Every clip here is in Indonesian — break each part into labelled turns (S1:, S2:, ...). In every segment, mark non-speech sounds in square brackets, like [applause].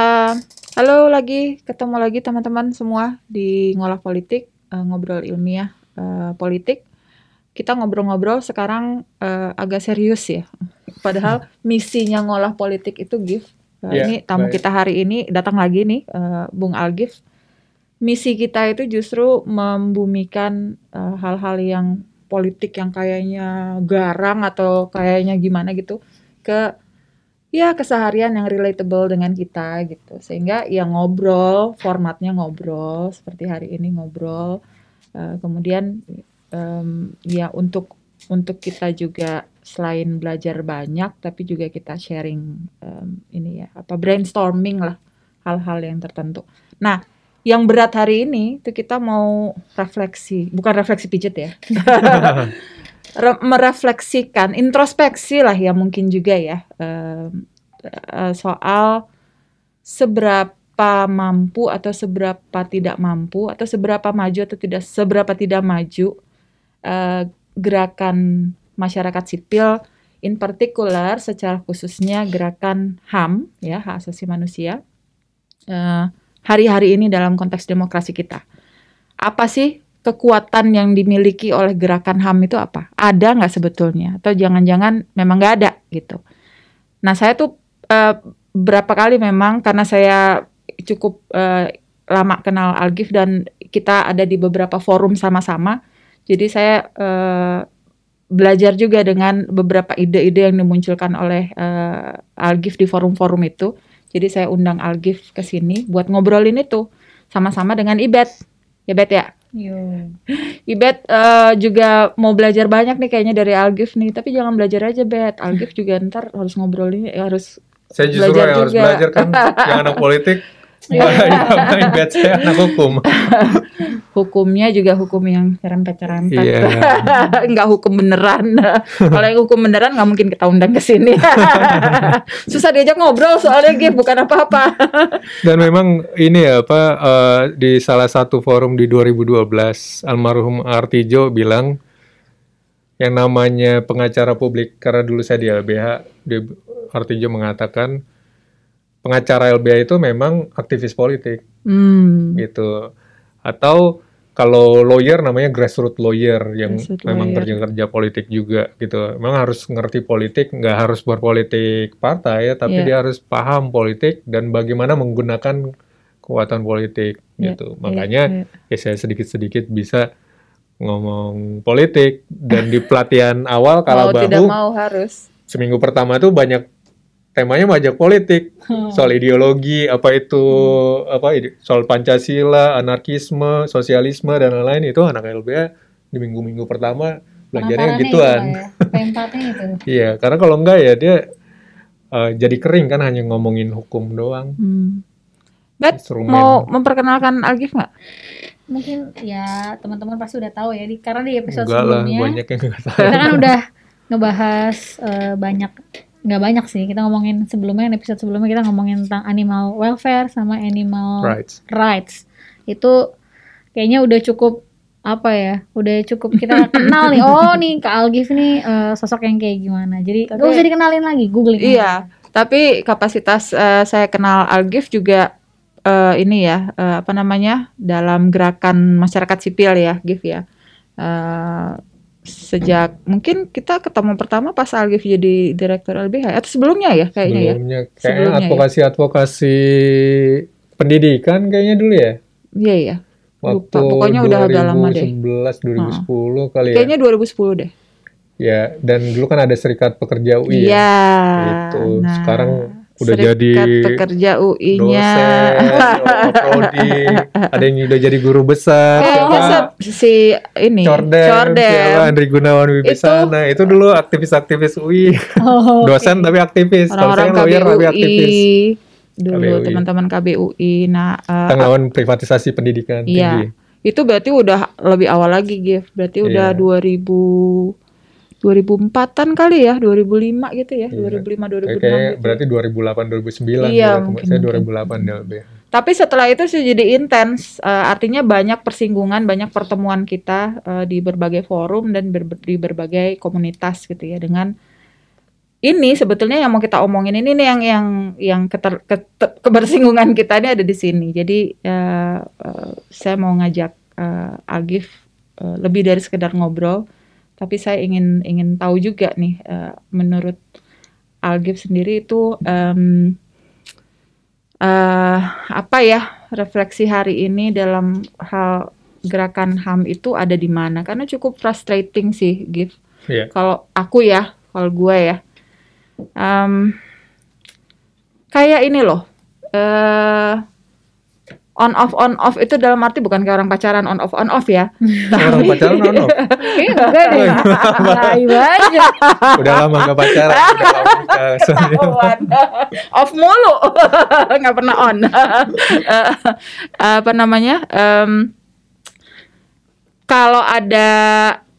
S1: Uh, halo lagi, ketemu lagi teman-teman semua di ngolah politik, uh, ngobrol ilmiah uh, politik. Kita ngobrol-ngobrol sekarang uh, agak serius ya. Padahal [laughs] misinya ngolah politik itu gift. Uh,
S2: Ya,
S1: ini tamu
S2: baik.
S1: kita hari ini datang lagi nih, uh, Bung Algif. Misi kita itu justru membumikan uh, hal-hal yang politik yang kayaknya garang atau kayaknya gimana gitu ke ya keseharian yang relatable dengan kita gitu. Sehingga ya ngobrol formatnya ngobrol seperti hari ini ngobrol. Eh, kemudian em, ya untuk untuk kita juga selain belajar banyak tapi juga kita sharing em, ini ya apa brainstorming lah hal-hal yang tertentu. Nah yang berat hari ini itu kita mau refleksi bukan refleksi pijet ya [laughs] merefleksikan introspeksi lah ya mungkin juga ya em, eh, soal seberapa mampu atau seberapa tidak mampu atau seberapa maju atau tidak seberapa tidak maju eh, gerakan masyarakat sipil in particular secara khususnya gerakan HAM ya hak asasi manusia hari-hari ini dalam konteks demokrasi kita. Apa sih kekuatan yang dimiliki oleh gerakan HAM itu apa? Ada nggak sebetulnya? Atau jangan-jangan memang nggak ada gitu? Nah saya tuh eh, berapa kali memang karena saya cukup eh, lama kenal Algif dan kita ada di beberapa forum sama-sama, jadi saya eh, belajar juga dengan beberapa ide-ide yang dimunculkan oleh eh, Algif di forum-forum itu. Jadi saya undang Algif ke sini buat ngobrolin itu sama-sama dengan Ibet. Ya Bet ya.
S3: Yo.
S1: Ibet eh, juga mau belajar banyak nih kayaknya dari Algif nih, tapi jangan belajar aja Bet. Algif juga ntar harus ngobrolin, eh, harus
S2: Saya justru
S1: Belajar
S2: yang harus
S1: juga.
S2: belajar kan [laughs] yang anak politik.
S1: Iya.
S2: main bet saya anak hukum. [laughs]
S1: hukumnya juga hukum yang cerempet-cerempet.
S2: Iya. [laughs]
S1: Nggak hukum beneran. Kalau yang hukum beneran nggak mungkin kita undang ke sini. [laughs] Susah diajak ngobrol soalnya Gif, bukan apa-apa.
S2: Dan memang ini ya apa eh, di salah satu forum di 2012 almarhum Artijo bilang yang namanya pengacara publik karena dulu saya di LBH di Artijo mengatakan pengacara LBH itu memang aktivis politik
S1: Hmm.
S2: gitu atau kalau lawyer namanya grassroots lawyer yang
S1: Grassroots
S2: memang
S1: lawyer.
S2: kerja kerja politik juga gitu memang harus ngerti politik nggak harus berpolitik partai ya tapi
S1: Iya.
S2: dia harus paham politik dan bagaimana menggunakan kekuatan politik
S1: Iya,
S2: gitu
S1: iya,
S2: makanya
S1: iya.
S2: ya saya sedikit sedikit bisa ngomong politik dan di pelatihan awal kalau
S1: mau tidak
S2: bahu
S1: mau harus.
S2: seminggu pertama tuh banyak temanya banyak politik soal ideologi apa itu apa ide- soal Pancasila, anarkisme, sosialisme dan lain-lain itu anak LBH di minggu-minggu pertama belajarnya gituan.
S3: itu lah ya. P4-nya itu. [laughs]
S2: Iya, karena kalau enggak ya dia eh, jadi kering kan hanya ngomongin hukum doang.
S1: Hmm. Bet, mau memperkenalkan Algif nggak?
S3: Mungkin ya teman-teman pasti udah tahu ya di karena di episode
S2: Enggak lah,
S3: sebelumnya
S2: banyak yang enggak tahu.
S3: kita kan [laughs] udah ngebahas eh, banyak nggak banyak sih kita ngomongin sebelumnya episode sebelumnya kita ngomongin tentang animal welfare sama animal
S2: Right.
S3: rights itu kayaknya udah cukup apa ya udah cukup kita [laughs] kenal nih oh nih Kak Algif nih eh, sosok yang kayak gimana jadi
S1: Tapi-
S3: nggak usah dikenalin lagi googling aja.
S1: Iya, tapi kapasitas eh, saya kenal Algif juga eh, ini ya eh, apa namanya dalam gerakan masyarakat sipil ya, Gif ya. Eh, sejak mungkin kita ketemu pertama pas Algif jadi direktur LBH atau sebelumnya ya kayaknya ya.
S2: Sebelumnya kayaknya
S1: Sebelumnya ya.
S2: advokasi-advokasi pendidikan kayaknya dulu ya.
S1: Iya iya.
S2: Waktu
S1: Lupa, pokoknya udah agak lama deh.
S2: 2011 2010 kali ya.
S1: Kayaknya 2010 deh.
S2: Ya, dan dulu kan ada Serikat Pekerja UI ya.
S1: Iya.
S2: Gitu. Sekarang udah
S1: Serikat
S2: jadi
S1: pekerja UI-nya.
S2: prodi, [laughs] ada yang udah jadi guru besar,
S1: Kayaknya
S2: siapa?
S1: si ini
S2: Corden,
S1: Corden.
S2: siapa? Andri Gunawan Wibisana. Itu, dulu aktivis-aktivis UI,
S3: Oh, [laughs]
S2: dosen tapi aktivis.
S1: Orang-orang
S2: lawyer tapi aktivis.
S1: dulu teman-teman KBUI nah eh,
S2: Kita ngelawan privatisasi pendidikan
S1: iya
S2: tinggi.
S1: itu berarti udah lebih awal lagi Gif berarti udah
S2: Iya.
S1: 2000 2004-an kali ya 2005 gitu ya
S2: Iya.
S1: 2005 2006
S2: Kayak
S1: gitu.
S2: berarti 2008 2009
S1: Iya,
S2: ya.
S1: mungkin,
S2: Saya
S1: mungkin.
S2: 2008 di LBH.
S1: Tapi setelah itu sih jadi intens, Eh, artinya banyak persinggungan, banyak pertemuan kita eh, di berbagai forum dan ber- di berbagai komunitas gitu ya dengan ini sebetulnya yang mau kita omongin ini nih yang yang yang keter, keter- kebersinggungan kita ini ada di sini. Jadi ya, eh, saya mau ngajak eh, Agif eh, lebih dari sekedar ngobrol, tapi saya ingin ingin tahu juga nih eh, menurut Algif sendiri itu em, eh, apa ya refleksi hari ini dalam hal gerakan HAM itu ada di mana? Karena cukup frustrating sih, Gif.
S2: Iya.
S1: Kalau aku ya, kalau gue ya, Em, kayak ini loh, eh on off on off itu dalam arti bukan kayak orang pacaran on off on off ya.
S2: Orang pacaran on off.
S3: Kayaknya enggak deh. Layu aja.
S2: Udah lama gak pacaran, udah lama [laughs]
S1: off mulu, [laughs] nggak pernah on. [laughs] Eh, apa namanya? em, kalau ada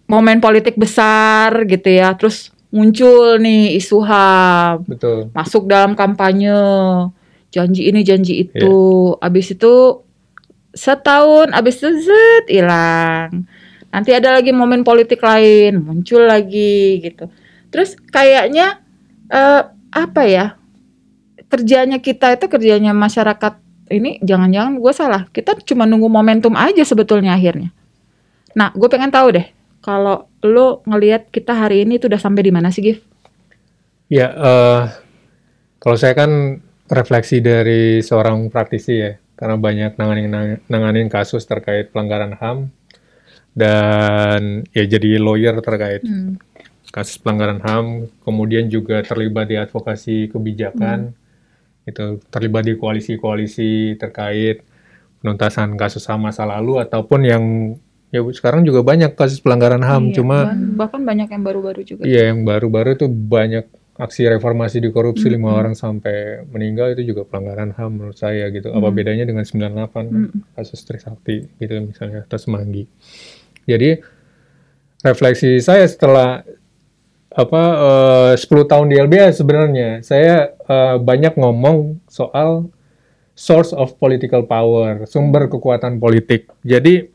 S1: momen politik besar gitu ya, terus muncul nih isu HAM,
S2: Betul.
S1: masuk dalam kampanye, janji ini janji itu, abis itu setahun, abis itu zet hilang. Nanti ada lagi momen politik lain, muncul lagi gitu. Terus kayaknya eh, apa ya? Kerjanya kita itu kerjanya masyarakat ini jangan-jangan gue salah. Kita cuma nunggu momentum aja sebetulnya akhirnya. Nah, gue pengen tahu deh, kalau lo ngelihat kita hari ini itu udah sampai di mana sih, Gif?
S2: Ya, eh, kalau saya kan refleksi dari seorang praktisi ya, karena banyak nanganin, nanganin kasus terkait pelanggaran HAM dan ya jadi lawyer terkait
S1: Hmm.
S2: kasus pelanggaran HAM, kemudian juga terlibat di advokasi kebijakan, itu terlibat di koalisi-koalisi terkait penuntasan kasus HAM masa lalu ataupun yang ya sekarang juga banyak kasus pelanggaran HAM,
S1: Iya,
S2: cuma
S1: bahkan- banyak yang baru-baru juga.
S2: Iya, yang baru-baru itu banyak aksi reformasi di korupsi lima
S1: Mm-mm.
S2: orang sampai meninggal itu juga pelanggaran HAM menurut saya gitu. Apa
S1: Mm.
S2: bedanya dengan 98 kan?
S1: Mm-mm.
S2: kasus Trisakti gitu misalnya atau Semanggi. Jadi refleksi saya setelah apa eh, 10 tahun di LBH sebenarnya saya eh, banyak ngomong soal source of political power, sumber kekuatan politik. Jadi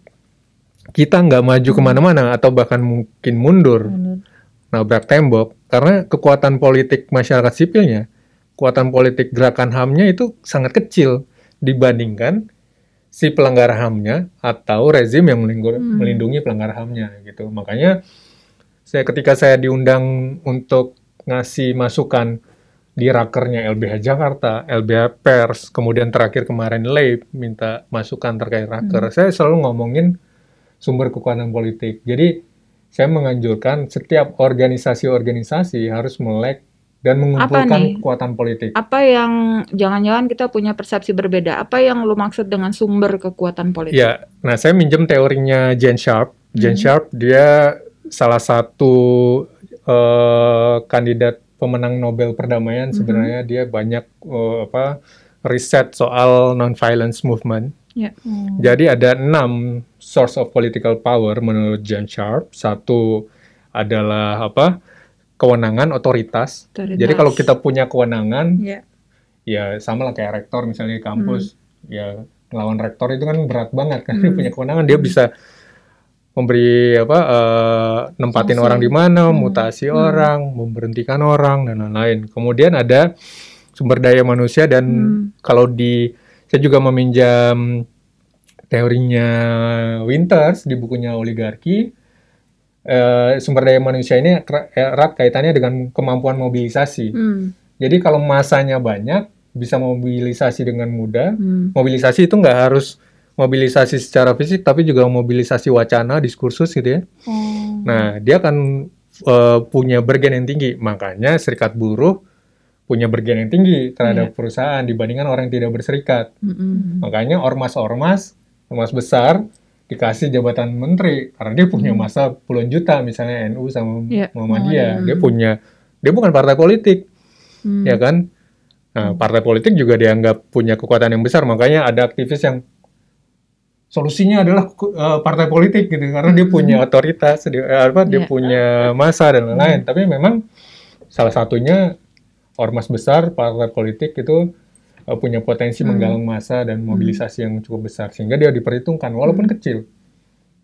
S2: kita nggak maju ke mana-mana atau bahkan mungkin mundur
S1: Benar.
S2: nabrak tembok karena kekuatan politik masyarakat sipilnya, kekuatan politik gerakan HAM-nya itu sangat kecil dibandingkan si pelanggar HAM-nya atau rezim yang
S1: Hmm.
S2: melindungi pelanggar HAM-nya gitu. Makanya saya ketika saya diundang untuk ngasih masukan di rakernya LBH Jakarta, LBH Pers, kemudian terakhir kemarin LAIP minta masukan terkait raker. Saya selalu ngomongin sumber kekuatan politik. Jadi saya menganjurkan setiap organisasi-organisasi harus melek dan mengumpulkan kekuatan politik.
S1: Apa yang jangan-jangan kita punya persepsi berbeda? Apa yang lu maksud dengan sumber kekuatan politik?
S2: Ya, nah saya minjem teorinya Jen Sharp. Jen
S1: Hmm.
S2: Sharp dia salah satu eh, kandidat pemenang Nobel perdamaian.
S1: Mhm.
S2: Sebenarnya dia banyak eh, apa riset soal non-violence movement.
S1: Ya.
S3: Hmm.
S2: Jadi ada enam source of political power menurut Jen Sharp. Satu adalah apa kewenangan otoritas.
S1: Otoritas.
S2: Jadi kalau kita punya kewenangan,
S1: Ya.
S2: ya sama lah kayak rektor misalnya di kampus, ya ngelawan rektor itu kan berat banget kan dia
S1: Hmm.
S2: punya kewenangan dia bisa memberi apa eh, nempatin orang di mana,
S1: Hmm.
S2: mutasi
S1: Hmm.
S2: orang, memberhentikan orang dan lain-lain. Kemudian ada sumber daya manusia dan
S1: Hmm.
S2: kalau di saya juga meminjam teorinya Winters di bukunya oligarki eh, sumber daya manusia ini tra- erat kaitannya dengan kemampuan mobilisasi.
S1: Hmm.
S2: Jadi kalau masanya banyak, bisa mobilisasi dengan mudah.
S1: Hmm.
S2: Mobilisasi itu nggak harus mobilisasi secara fisik, tapi juga mobilisasi wacana, diskursus gitu ya.
S3: Oh.
S2: Nah, dia akan eh, punya bergen yang tinggi. Makanya serikat buruh punya bergen yang tinggi terhadap perusahaan dibandingkan orang yang tidak berserikat.
S1: Mm-mm.
S2: Makanya ormas-ormas, ormas besar dikasih jabatan menteri karena dia punya masa puluhan juta misalnya NU sama
S1: Iya,
S2: Muhammadiyah.
S1: Muhammadiyah.
S2: Dia punya dia bukan partai politik
S1: Hmm.
S2: ya kan? Nah, partai politik juga dianggap punya kekuatan yang besar, makanya ada aktivis yang solusinya adalah eh, partai politik gitu, karena dia punya otoritas, dia, eh, apa, dia
S1: Iya.
S2: punya masa dan lain-lain. Tapi memang salah satunya ormas besar partai politik itu eh, punya potensi
S1: Hmm.
S2: menggalang masa dan mobilisasi yang cukup besar, sehingga dia diperhitungkan walaupun kecil.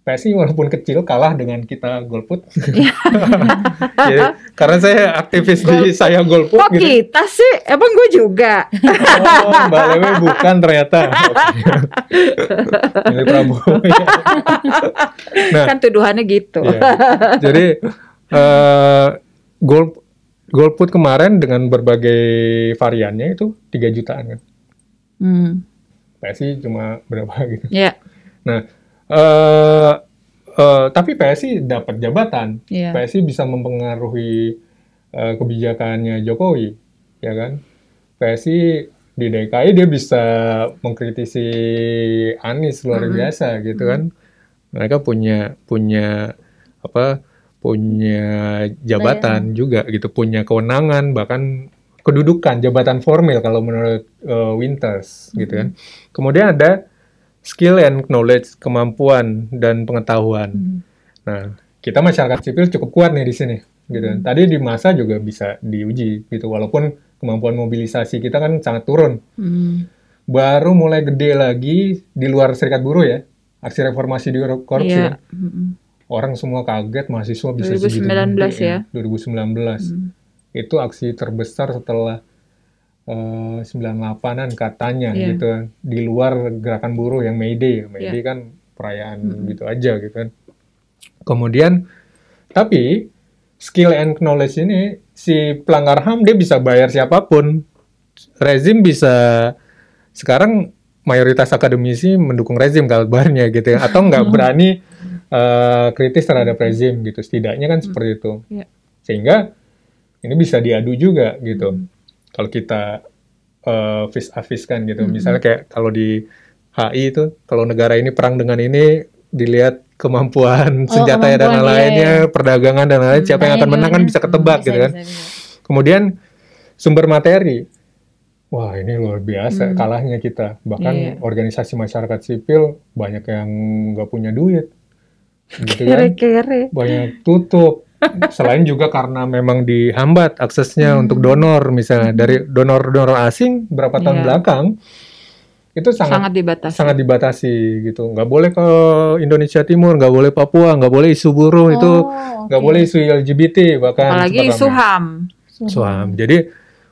S2: PSI walaupun kecil kalah dengan kita golput. [laughs] Jadi, karena saya aktivis di saya golput
S1: Kok
S2: gitu.
S1: kita sih? Emang gue juga.
S2: Oh, Mbak Lewe bukan ternyata. [laughs] Milih Prabowo. ya. Nah,
S1: Kan tuduhannya gitu.
S2: Iya. Jadi eh gol golput kemarin dengan berbagai variannya itu 3 jutaan kan.
S1: Hmm.
S2: PSI cuma berapa [laughs] gitu.
S1: Ya.
S2: Nah, eh eh, tapi PSI dapat jabatan.
S1: Iya.
S2: PSI bisa mempengaruhi eh, kebijakannya Jokowi, ya kan? PSI di DKI dia bisa mengkritisi Anies luar
S1: Mhm.
S2: biasa gitu kan. Mereka punya punya apa? Punya jabatan juga gitu, punya kewenangan bahkan kedudukan jabatan formil kalau menurut eh, Winters gitu kan. Kemudian ada skill and knowledge, kemampuan dan pengetahuan.
S1: Hmm.
S2: Nah, kita masyarakat sipil cukup kuat nih di sini, gitu. kan. Tadi di masa juga bisa diuji, gitu. Walaupun kemampuan mobilisasi kita kan sangat turun.
S1: Hmm.
S2: Baru mulai gede lagi di luar serikat buruh ya, aksi reformasi di korupsi.
S1: Iya.
S2: ya.
S1: Hmm.
S2: Orang semua kaget, mahasiswa bisa
S1: 2019
S2: segitu
S1: ya.
S2: 2019.
S1: Hmm.
S2: Itu aksi terbesar setelah eh, 98-an katanya
S1: Iya.
S2: gitu. Di luar gerakan buruh yang May Day. May
S1: Iya.
S2: Day kan perayaan
S1: Mm-mm.
S2: gitu aja gitu kan. Kemudian tapi skill and knowledge ini si pelanggar HAM dia bisa bayar siapa pun. Rezim bisa sekarang mayoritas akademisi mendukung rezim kabarnya gitu ya atau nggak [laughs] berani eh, kritis terhadap rezim gitu. Setidaknya kan seperti itu.
S1: Iya.
S2: Sehingga ini bisa diadu juga gitu.
S1: Hmm.
S2: Kalau kita eh vis a vis kan gitu.
S1: Mhm.
S2: Misalnya kayak kalau di HI itu kalau negara ini perang dengan ini dilihat kemampuan
S3: Oh,
S2: senjata dan
S3: kemampuan,
S2: lainnya,
S3: iya, iya.
S2: perdagangan dan lain-lain, siapa yang akan menang kan bisa ketebak
S3: Hmm,
S2: gitu
S3: bisa,
S2: kan.
S3: bisa, bisa.
S2: Kemudian sumber materi. Wah, ini luar biasa
S1: Hmm.
S2: kalahnya kita. Bahkan
S1: Iya.
S2: organisasi masyarakat sipil banyak yang nggak punya duit. Gitu kan banyak tutup. Selain juga karena memang dihambat aksesnya
S1: Hmm.
S2: untuk donor misalnya dari donor-donor asing berapa tahun
S1: Iya.
S2: belakang itu sangat
S1: Sangat dibatasi.
S2: sangat dibatasi gitu. Nggak boleh ke Indonesia Timur, nggak boleh Papua, nggak boleh isu buruh itu,
S3: Oh,
S2: nggak boleh isu LGBT bahkan
S1: Apalagi isu. HAM.
S2: Suam. Jadi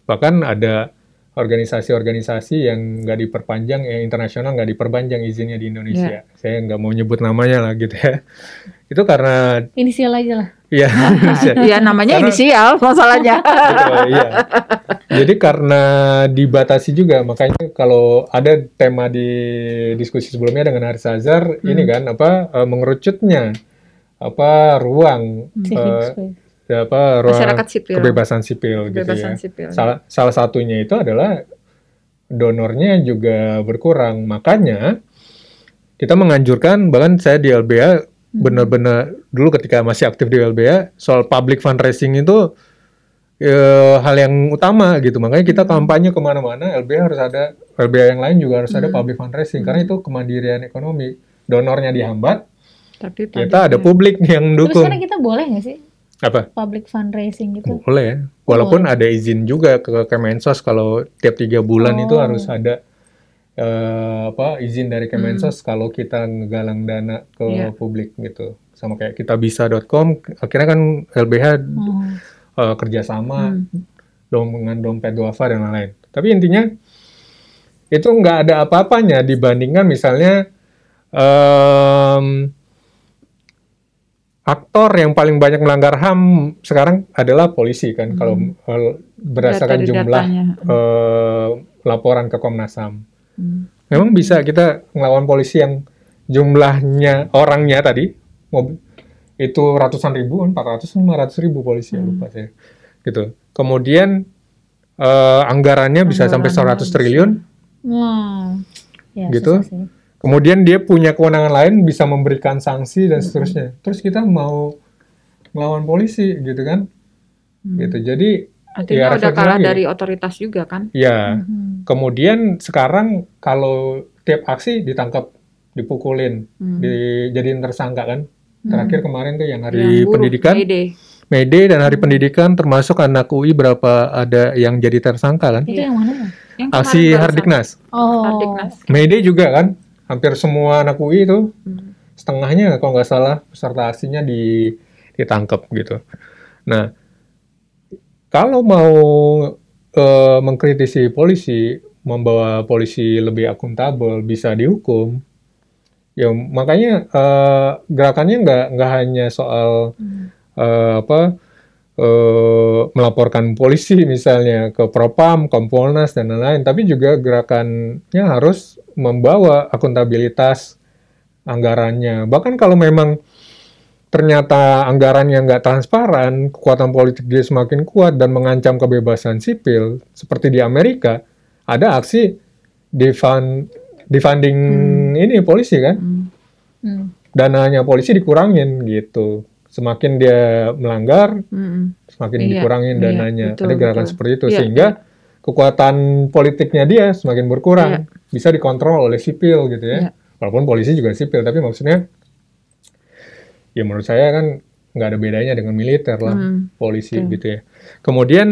S2: bahkan ada organisasi-organisasi yang nggak diperpanjang, yang internasional nggak diperpanjang izinnya di Indonesia.
S1: Iya.
S2: Saya nggak mau nyebut namanya lah gitu ya. Itu karena
S3: Inisial aja lah.
S2: ya [laughs]
S1: Ya namanya
S2: Karena-
S1: inisial masalahnya. [laughs]
S2: Betul, iya. Jadi karena dibatasi juga, makanya kalau ada tema di diskusi sebelumnya dengan Haris Azhar, ini kan apa eh, mengerucutnya apa ruang eh,
S3: space.
S2: Apa ruang
S1: Masyarakat sipil.
S2: kebebasan sipil
S1: Kebebasan
S2: gitu ya.
S1: sipil.
S2: Salah salah satunya itu adalah donornya juga berkurang. Makanya kita menganjurkan bahkan saya di LBH benar-benar dulu ketika masih aktif di LBH soal public fundraising itu eh, hal yang utama gitu. Makanya kita kampanye ke mana-mana LBH harus ada LBH yang lain juga harus ada
S1: Hmm.
S2: public fundraising karena itu kemandirian ekonomi. Donornya dihambat,
S1: Tapi
S2: kita ada publik yang
S3: Terus
S2: dukung.
S3: sekarang kita boleh nggak sih
S2: Apa?
S3: public fundraising gitu?
S2: Boleh ya. Walaupun ada izin juga ke Kemensos kalau tiap tiga bulan itu
S3: Oh.
S2: harus ada eh, apa izin dari Kemensos kalau kita ngegalang dana ke
S1: Iya.
S2: publik gitu. Sama kayak kita bisa.com akhirnya kan LBH
S3: Hmm.
S2: eh, kerjasama
S1: Hmm.
S2: dom dengan dompet duafa dan lain-lain. Tapi intinya itu nggak ada apa-apanya dibandingkan misalnya em, aktor yang paling banyak melanggar HAM sekarang adalah polisi kan kalau eh, berdasarkan
S1: Data-
S2: jumlah eh, laporan ke Komnas HAM.
S1: Hmm.
S2: Memang bisa kita ngelawan polisi yang jumlahnya orangnya tadi mobil itu ratusan ribu, 400 500 ribu polisi ya
S1: Hmm.
S2: lupa saya. Gitu. Kemudian eh, anggarannya bisa sampai
S1: Anggarannya
S2: 100 triliun.
S3: Wah. Ya,
S2: Gitu.
S3: susah sih.
S2: Kemudian dia punya kewenangan lain bisa memberikan sanksi dan seterusnya. Terus kita mau melawan polisi gitu kan?
S1: Hmm.
S2: Gitu. Jadi
S1: Artinya
S2: Ya,
S1: udah kalah
S2: lagi.
S1: dari otoritas juga kan?
S2: ya
S3: Hmm.
S2: kemudian sekarang kalau tiap aksi ditangkap, dipukulin,
S1: Hmm.
S2: dijadiin tersangka kan? Terakhir kemarin tuh yang hari
S1: Yang buruh,
S2: pendidikan. May Day dan hari pendidikan termasuk anak UI berapa ada yang jadi tersangka kan?
S3: Itu yang mana?
S1: Yang
S2: Aksi. Hardiknas.
S3: Oh.
S1: Hardiknas.
S2: Day juga kan? Hampir semua anak UI itu
S1: Hmm.
S2: setengahnya kalau nggak salah peserta aksinya di ditangkap gitu. Nah, kalau mau eh, mengkritisi polisi, membawa polisi lebih akuntabel, bisa dihukum. Ya makanya eh, gerakannya nggak nggak hanya soal eh, apa eh, melaporkan polisi misalnya ke Propam, Kompolnas dan lain-lain, tapi juga gerakannya harus membawa akuntabilitas anggarannya. Bahkan kalau memang ternyata anggarannya nggak transparan, kekuatan politik dia semakin kuat dan mengancam kebebasan sipil, seperti di Amerika, ada aksi defund, defunding ini polisi kan,
S1: Hmm.
S3: Hmm.
S2: dananya polisi dikurangin gitu. Semakin dia melanggar,
S1: Mm-mm.
S2: semakin
S1: Iya,
S2: dikurangin
S1: iya,
S2: dananya.
S1: betul,
S2: ada gerakan
S1: betul.
S2: seperti itu
S1: Iya,
S2: sehingga kekuatan politiknya dia semakin berkurang,
S1: Iya.
S2: bisa dikontrol oleh sipil gitu ya.
S1: Iya.
S2: Walaupun polisi juga sipil, tapi maksudnya ya menurut saya kan nggak ada bedanya dengan militer lah
S1: Hmm,
S2: polisi
S1: betul.
S2: gitu ya. Kemudian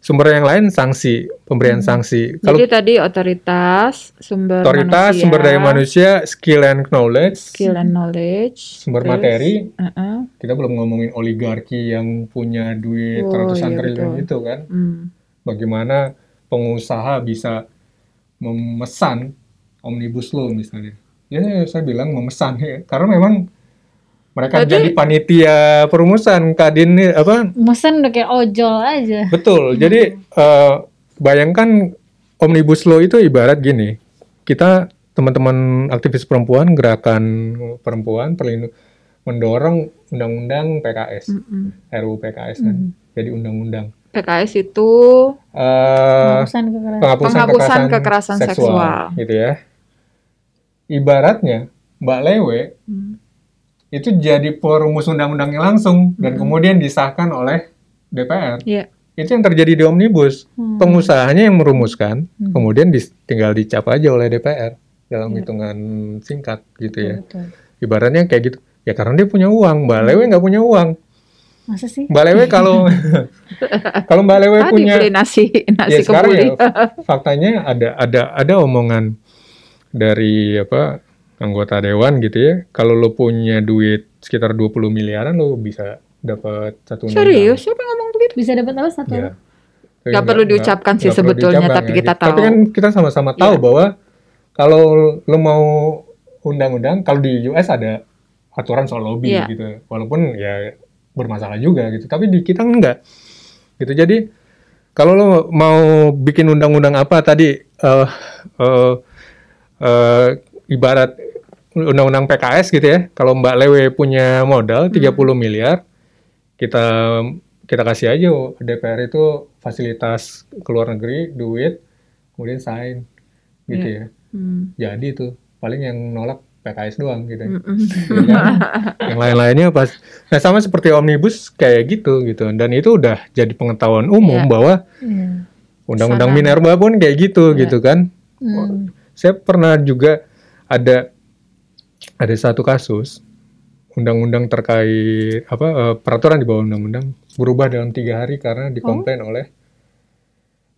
S2: sumber yang lain sanksi, pemberian sanksi. Kalau
S1: Jadi tadi otoritas, sumber
S2: otoritas,
S1: manusia,
S2: sumber daya manusia, skill and knowledge,
S1: skill and knowledge,
S2: sumber
S1: terus,
S2: materi,
S1: uh-uh,
S2: kita belum ngomongin oligarki yang punya duit
S1: Oh,
S2: ratusan
S1: iya,
S2: triliun
S1: betul.
S2: itu kan.
S1: hmm,
S2: Bagaimana pengusaha bisa memesan omnibus law misalnya. Ya saya bilang memesan ya, karena memang mereka
S1: Berarti-
S2: jadi panitia perumusan kadin ini apa
S3: Mesen udah kayak ojol aja.
S2: Betul. Jadi eh, bayangkan omnibus law itu ibarat gini. Kita teman-teman aktivis perempuan, gerakan perempuan perlindung mendorong undang-undang PKS,
S1: mm-mm.
S2: RUU PKS kan. Jadi undang-undang
S1: PKS itu
S2: eh
S3: Penghapusan kekerasan.
S2: penghapusan,
S1: Penghapusan kekerasan seksual.
S2: gitu ya. Ibaratnya Mbak Lewe
S1: hmm,
S2: itu jadi perumus undang-undangnya langsung dan kemudian disahkan oleh DPR.
S1: Iya.
S2: Itu yang terjadi di omnibus.
S3: Hmm.
S2: Pengusahanya yang merumuskan,
S3: Hmm.
S2: kemudian dis- tinggal dicap aja oleh DPR dalam
S3: Iya.
S2: hitungan singkat gitu ya.
S3: Betul.
S2: Ibaratnya kayak gitu. Ya karena dia punya uang, Mbak Lewe nggak punya uang.
S3: Masa sih?
S2: Mbak Lewe kalau [laughs] kalau Mbak Lewe
S1: Tadi
S2: punya
S1: beli nasi
S2: ya
S1: nasi
S2: sekarang
S1: kebuli.
S2: ya faktanya ada ada ada omongan dari apa anggota dewan gitu ya. Kalau lo punya duit sekitar 20 miliaran lo bisa dapat satu undang-undang.
S1: Serius? Siapa yang ngomong begitu?
S3: Bisa dapat apa satu?
S2: Ya. Tapi
S1: Nggak perlu diucapkan sih
S2: nggak perlu
S1: sebetulnya,
S2: diucapkan
S1: tapi
S2: ya.
S1: kita
S2: Tapi
S1: tahu.
S2: kan kita sama-sama tahu
S1: Iya.
S2: bahwa kalau lo mau undang-undang, kalau di US ada aturan soal lobby
S1: Iya.
S2: gitu, walaupun ya bermasalah juga gitu. Tapi di kita enggak, gitu. Jadi kalau lo mau bikin undang-undang apa tadi, eh eh, eh, ibarat undang-undang PKS gitu ya, kalau Mbak Lewe punya modal 30 miliar, kita kita kasih aja DPR itu fasilitas ke luar negeri, duit, kemudian sign gitu ya.
S1: Hmm.
S2: Jadi tuh paling yang nolak PKS doang gitu.
S1: Mm-mm. [laughs]
S2: Ya kan? yang lain-lainnya pas nah sama seperti omnibus kayak gitu gitu dan itu udah jadi pengetahuan umum
S1: Iya.
S2: bahwa
S3: Iya.
S2: undang-undang. Minerba pun kayak gitu
S1: Iya.
S2: gitu kan
S3: Hmm.
S2: saya pernah juga ada ada satu kasus undang-undang terkait apa eh, peraturan di bawah undang-undang berubah dalam tiga hari karena dikomplain oleh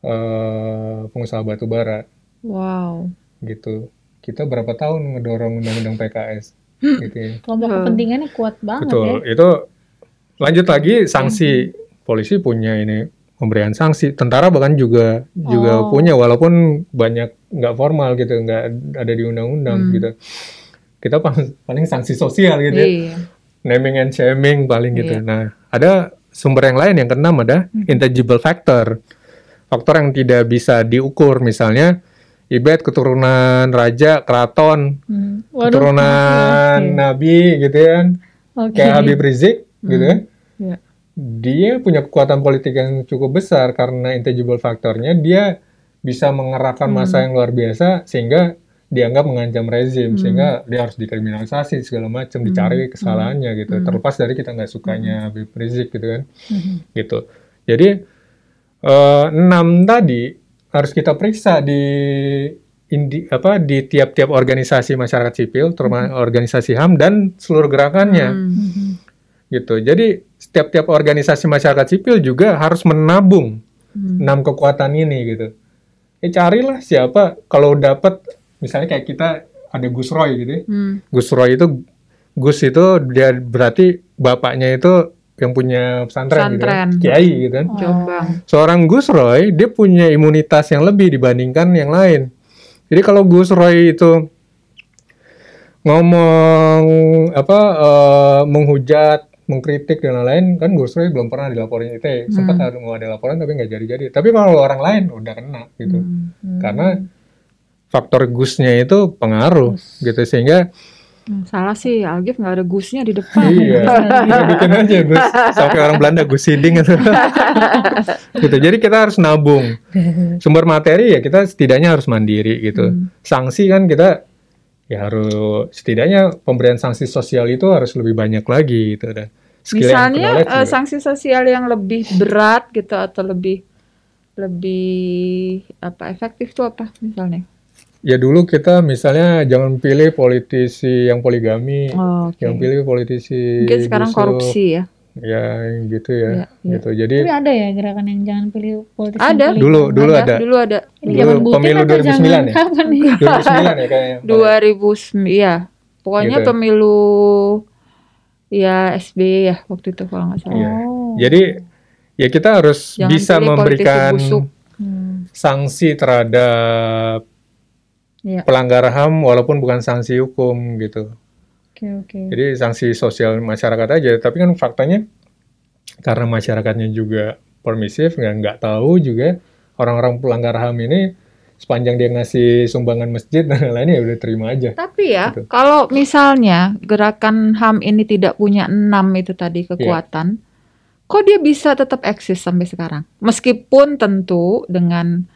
S2: eh, pengusaha batu bara
S1: Wow.
S2: gitu kita berapa tahun ngedorong undang-undang PKS gitu ya.
S3: Kelompok
S1: Hmm.
S3: kepentingannya kuat banget
S2: betul
S3: ya.
S2: itu lanjut lagi sanksi polisi punya ini pemberian sanksi tentara bahkan juga juga
S3: Oh.
S2: punya walaupun banyak nggak formal gitu nggak ada di undang-undang
S1: Hmm.
S2: gitu kita paling, paling sanksi sosial gitu ya.
S1: Iya.
S2: naming and shaming paling gitu
S1: Iya.
S2: nah ada sumber yang lain yang keenam ada intangible factor faktor yang tidak bisa diukur misalnya ibet keturunan raja keraton
S3: Hmm. Waduh,
S2: keturunan
S3: ya.
S2: nabi gitu kan
S3: Oke.
S2: kayak Habib Rizik gitu kan
S1: Iya.
S2: dia punya kekuatan politik yang cukup besar karena intangible faktornya dia bisa mengerahkan massa yang luar biasa sehingga dianggap mengancam rezim sehingga dia harus dikriminalisasi segala macam dicari kesalahannya gitu terlepas dari kita nggak sukanya Habib Rizik gitu kan
S3: Hmm.
S2: gitu jadi eh, enam tadi harus kita periksa di indi, apa di tiap-tiap organisasi masyarakat sipil terutama organisasi HAM dan seluruh gerakannya
S1: Hmm.
S3: Hmm.
S2: gitu. Jadi setiap-tiap organisasi masyarakat sipil juga harus menabung
S1: Hmm.
S2: enam kekuatan ini gitu. Ya carilah siapa kalau dapat misalnya kayak kita ada Gus Roy gitu. ya.
S1: Hmm.
S2: Gus Roy itu Gus itu dia berarti bapaknya itu yang punya pesantren, gitu kan,
S1: Pesantren.
S2: kiai gitu kan.
S1: Jombang.
S2: Seorang Gus Roy dia punya imunitas yang lebih dibandingkan yang lain. Jadi kalau Gus Roy itu ngomong apa eh, menghujat, mengkritik dan lain-lain kan Gus Roy belum pernah dilaporin ITE. Sempat ada mau ada laporan tapi nggak jadi-jadi. Tapi kalau orang lain udah kena gitu.
S1: Hmm.
S2: Karena faktor Gusnya itu pengaruh gitu sehingga
S1: Hmm, Salah sih, Algif nggak ada gusnya di depan.
S2: iya kita [laughs] bikin aja Gus sampai orang Belanda Gus Hiding gitu. [laughs] gitu. Jadi kita harus nabung sumber materi ya kita setidaknya harus mandiri gitu.
S1: Hmm.
S2: Sanksi kan kita ya harus setidaknya pemberian sanksi sosial itu harus lebih banyak lagi gitu dan
S1: Misalnya
S2: juga.
S1: sanksi sosial yang lebih berat gitu atau lebih lebih apa efektif tuh apa misalnya?
S2: Ya dulu kita misalnya jangan pilih politisi yang poligami
S1: Oh, oke.
S2: yang pilih politisi
S1: Mungkin sekarang
S2: busuk.
S1: korupsi ya.
S2: ya gitu ya,
S1: Iya, iya.
S2: gitu jadi
S3: Tapi ada ya gerakan yang jangan pilih politisi
S1: Ada.
S3: yang
S2: Dulu- dulu ada.
S1: Dulu ada.
S3: Ini
S2: Dulu pemilu
S3: atau
S2: 2009
S3: zaman
S2: ya?
S3: kapan nih?
S2: 2009 ya kayaknya [laughs]
S1: 2009 ya. Pokoknya
S2: Gitu.
S1: pemilu ya SBY ya waktu itu kalau nggak salah.
S3: Oh.
S2: jadi ya kita harus
S1: Jangan
S2: bisa memberikan.
S3: Hmm.
S2: sanksi terhadap
S1: Iya.
S2: pelanggar HAM walaupun bukan sanksi hukum gitu
S3: Oke oke.
S2: Jadi sanksi sosial masyarakat aja, tapi kan faktanya karena masyarakatnya juga permisif, nggak nggak tahu juga orang-orang pelanggar HAM ini sepanjang dia ngasih sumbangan masjid dan lain-lain ya udah terima aja.
S1: Tapi ya,
S2: Gitu.
S1: kalau misalnya gerakan HAM ini tidak punya enam itu tadi
S2: Iya.
S1: kekuatan, kok dia bisa tetap eksis sampai sekarang? Meskipun tentu dengan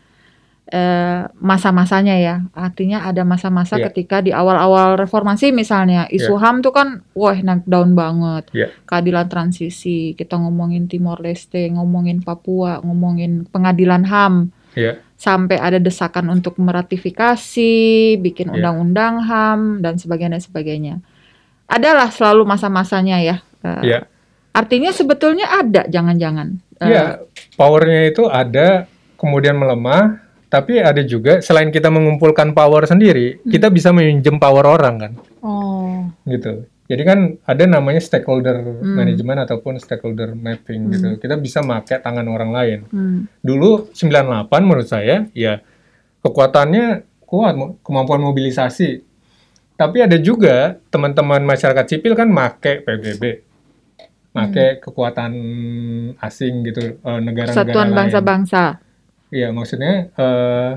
S1: eh, masa-masanya ya, artinya ada masa-masa
S2: Iya.
S1: ketika di awal-awal reformasi misalnya isu HAM tuh kan, wah naik daun banget.
S2: Iya.
S1: Keadilan transisi, kita ngomongin Timor Leste, ngomongin Papua, ngomongin pengadilan HAM
S2: Ya,
S1: sampai ada desakan untuk meratifikasi, bikin
S2: Iya.
S1: undang-undang HAM dan sebagainya dan sebagainya. Adalah selalu masa-masanya ya. Eh,
S2: ya,
S1: Artinya sebetulnya ada jangan-jangan. Eh,
S2: ya. Powernya itu ada, kemudian melemah, tapi ada juga selain kita mengumpulkan power sendiri, kita bisa minjem power orang kan,
S3: Oh.
S2: gitu. Jadi kan ada namanya stakeholder
S1: Hmm.
S2: management ataupun stakeholder mapping gitu. Kita bisa pakai tangan orang lain.
S1: hmm,
S2: dulu 98 menurut saya ya kekuatannya kuat kemampuan mobilisasi tapi ada juga teman-teman masyarakat sipil kan make PBB make kekuatan asing gitu eh, negara-negara lain
S1: bangsa-bangsa.
S2: Iya maksudnya eh,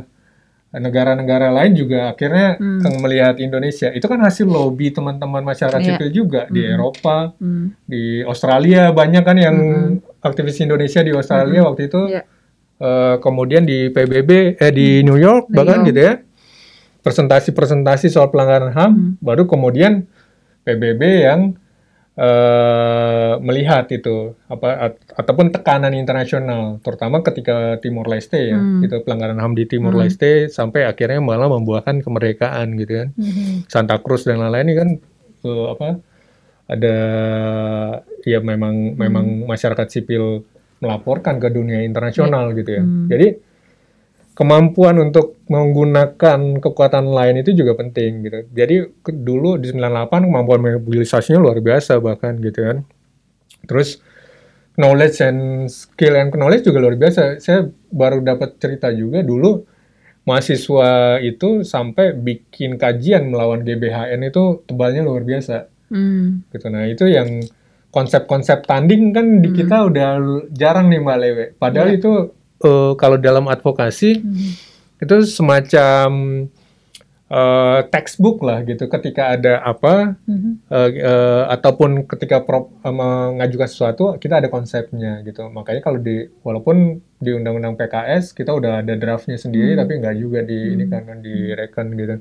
S2: negara-negara lain juga akhirnya
S1: Hmm.
S2: melihat Indonesia itu kan hasil lobby teman-teman masyarakat
S1: Iya.
S2: sipil juga di
S1: Mm-mm.
S2: Eropa
S1: Hmm,
S2: di Australia banyak kan yang
S1: Mm-mm.
S2: aktivis Indonesia di Australia waktu itu
S1: Iya.
S2: Eh, kemudian di PBB eh di New York
S1: New
S2: bahkan
S1: York.
S2: gitu ya presentasi-presentasi soal pelanggaran HAM
S1: Hmm.
S2: baru kemudian PBB yang eh, melihat itu apa at- ataupun tekanan internasional terutama ketika Timor Leste ya
S1: Hmm.
S2: gitu pelanggaran HAM di Timor
S1: Hmm.
S2: Leste sampai akhirnya malah membuahkan kemerdekaan gitu kan
S3: Mhm.
S2: Santa Cruz dan lain-lain ini kan eh, apa ada ya memang memang masyarakat sipil melaporkan ke dunia internasional gitu ya.
S1: Hmm.
S2: Jadi kemampuan untuk menggunakan kekuatan lain itu juga penting gitu. Jadi ke- dulu di 98 kemampuan mobilisasinya luar biasa bahkan gitu kan. Terus knowledge and skill and knowledge juga luar biasa. Saya baru dapat cerita juga dulu mahasiswa itu sampai bikin kajian melawan GBHN itu tebalnya luar biasa
S1: hmm,
S2: gitu. Nah itu yang konsep-konsep tanding kan di
S1: Hmm.
S2: kita udah jarang nih Mbak Lewe. Padahal
S1: Iya.
S2: itu eh, kalau dalam advokasi
S3: Mhm.
S2: itu semacam eh, textbook lah gitu. Ketika ada apa
S3: Mhm.
S2: eh, eh, ataupun ketika prop, eh, mengajukan sesuatu kita ada konsepnya gitu. Makanya kalau di walaupun di undang-undang PKS kita udah ada draftnya sendiri
S1: Hmm.
S2: tapi nggak juga di ini
S1: Hmm.
S2: kan direken gitu.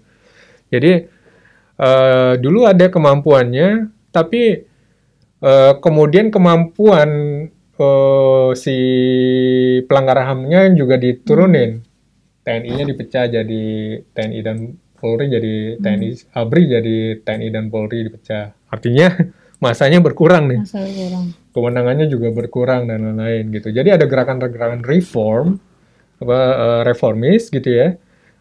S2: Jadi eh, dulu ada kemampuannya tapi eh, kemudian kemampuan eh, si pelanggar HAM-nya juga diturunin. TNI-nya dipecah jadi TNI dan Polri jadi TNI ABRI jadi TNI dan Polri dipecah. Artinya [laughs] masanya berkurang nih.
S3: Masa kurang.
S2: Kewenangannya juga berkurang dan lain-lain gitu. Jadi ada gerakan-gerakan reform apa eh, reformis gitu ya.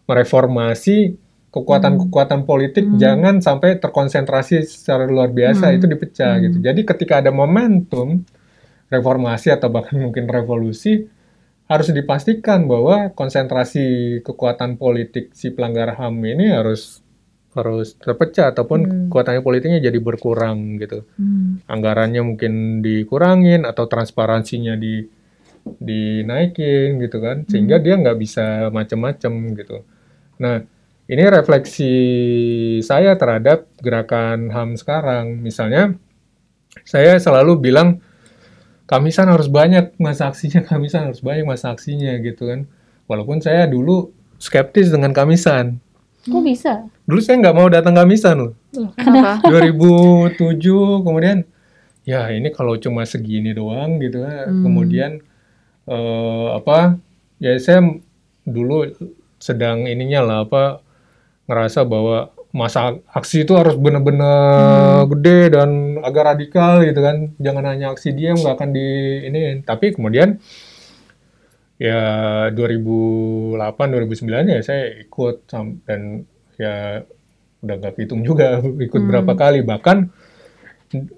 S2: Mereformasi kekuatan-kekuatan politik
S1: Hmm.
S2: jangan sampai terkonsentrasi secara luar biasa
S1: Hmm.
S2: itu dipecah
S1: Hmm.
S2: gitu. Jadi ketika ada momentum reformasi atau bahkan mungkin revolusi harus dipastikan bahwa konsentrasi kekuatan politik si pelanggar HAM ini harus harus terpecah ataupun
S1: Hmm.
S2: kekuatannya politiknya jadi berkurang gitu.
S1: Hmm.
S2: Anggarannya mungkin dikurangin atau transparansinya di dinaikin gitu kan sehingga dia nggak bisa macem-macem gitu. Nah ini refleksi saya terhadap gerakan HAM sekarang. Misalnya saya selalu bilang Kamisan harus banyak masa aksinya, [laughs] Kamisan harus banyak masa aksinya gitu kan. Walaupun saya dulu skeptis dengan Kamisan.
S3: Kok bisa?
S2: Dulu saya nggak mau datang Kamisan loh.
S1: Kenapa?
S2: 2007 [laughs] kemudian ya ini kalau cuma segini doang gitu kan.
S1: Hmm.
S2: Kemudian eh, apa ya saya dulu sedang ininya lah apa ngerasa bahwa masa aksi itu harus benar-benar gede dan agak radikal gitu kan. Jangan hanya aksi dia nggak akan di ini. Tapi kemudian ya 2008 2009 ya saya ikut dan ya udah nggak hitung juga [laughs] ikut
S1: Hmm.
S2: berapa kali. Bahkan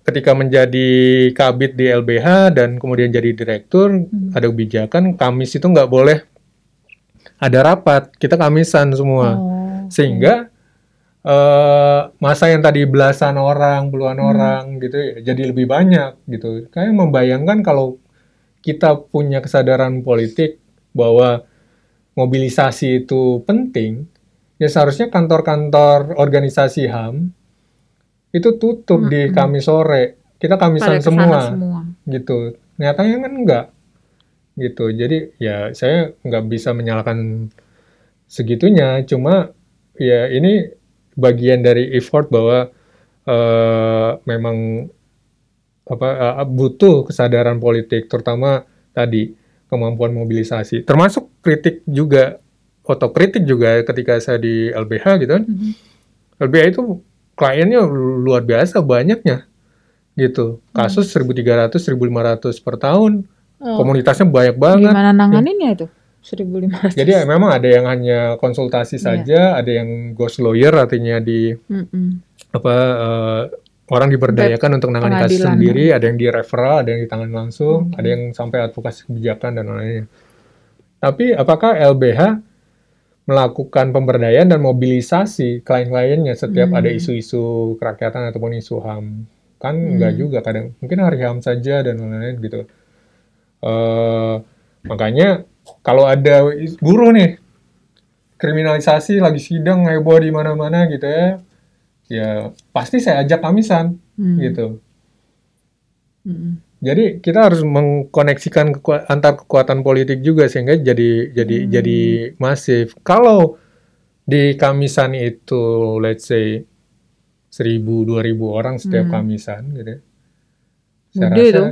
S2: ketika menjadi kabit di LBH dan kemudian jadi direktur
S1: Hmm.
S2: ada kebijakan Kamis itu nggak boleh ada rapat. Kita Kamisan semua.
S3: Oh,
S2: sehingga eh, masa yang tadi belasan orang, puluhan
S1: Hmm.
S2: orang gitu ya, jadi lebih banyak gitu. Kayak membayangkan kalau kita punya kesadaran politik bahwa mobilisasi itu penting, ya seharusnya kantor-kantor organisasi HAM itu tutup di
S1: Mm-mm.
S2: Kamis sore. Kita Kamisan semua
S1: semua.
S2: gitu. Nyatanya kan enggak gitu. Jadi ya saya nggak bisa menyalahkan segitunya. Cuma ya ini bagian dari effort bahwa eh, memang apa eh, butuh kesadaran politik, terutama tadi kemampuan mobilisasi. Termasuk kritik juga, otokritik juga ketika saya di LBH gitu kan.
S1: Mhm.
S2: LBH itu kliennya luar biasa banyaknya gitu. Kasus 1.300 1.500 per tahun.
S3: oh.
S2: Komunitasnya banyak banget.
S1: Gimana nanganinnya itu? 1500.
S2: Jadi ya, memang ada yang hanya konsultasi
S1: Iya.
S2: saja, ada yang ghost lawyer artinya di
S1: Mm-mm.
S2: apa eh, orang diberdayakan untuk menangani kasus sendiri, ada yang di referral, ada yang ditangani langsung,
S1: Oke.
S2: ada yang sampai advokasi kebijakan dan lain-lainnya. Tapi apakah LBH melakukan pemberdayaan dan mobilisasi klien-kliennya setiap
S1: Hmm.
S2: ada isu-isu kerakyatan ataupun isu HAM? Kan
S1: Hmm.
S2: enggak juga kadang mungkin hari HAM saja dan lain-lain gitu. eh makanya kalau ada buruh nih kriminalisasi lagi sidang heboh di mana-mana gitu ya, ya pasti saya ajak kamisan
S1: Hmm.
S2: gitu.
S1: Mm-mm.
S2: Jadi kita harus mengkoneksikan kekua- antar kekuatan politik juga sehingga jadi jadi
S1: Hmm.
S2: jadi masif. Kalau di Kamisan itu let's say 1000 2000 orang setiap
S1: Hmm.
S2: Kamisan gitu. ya. Saya
S1: Gede
S2: rasa
S1: itu.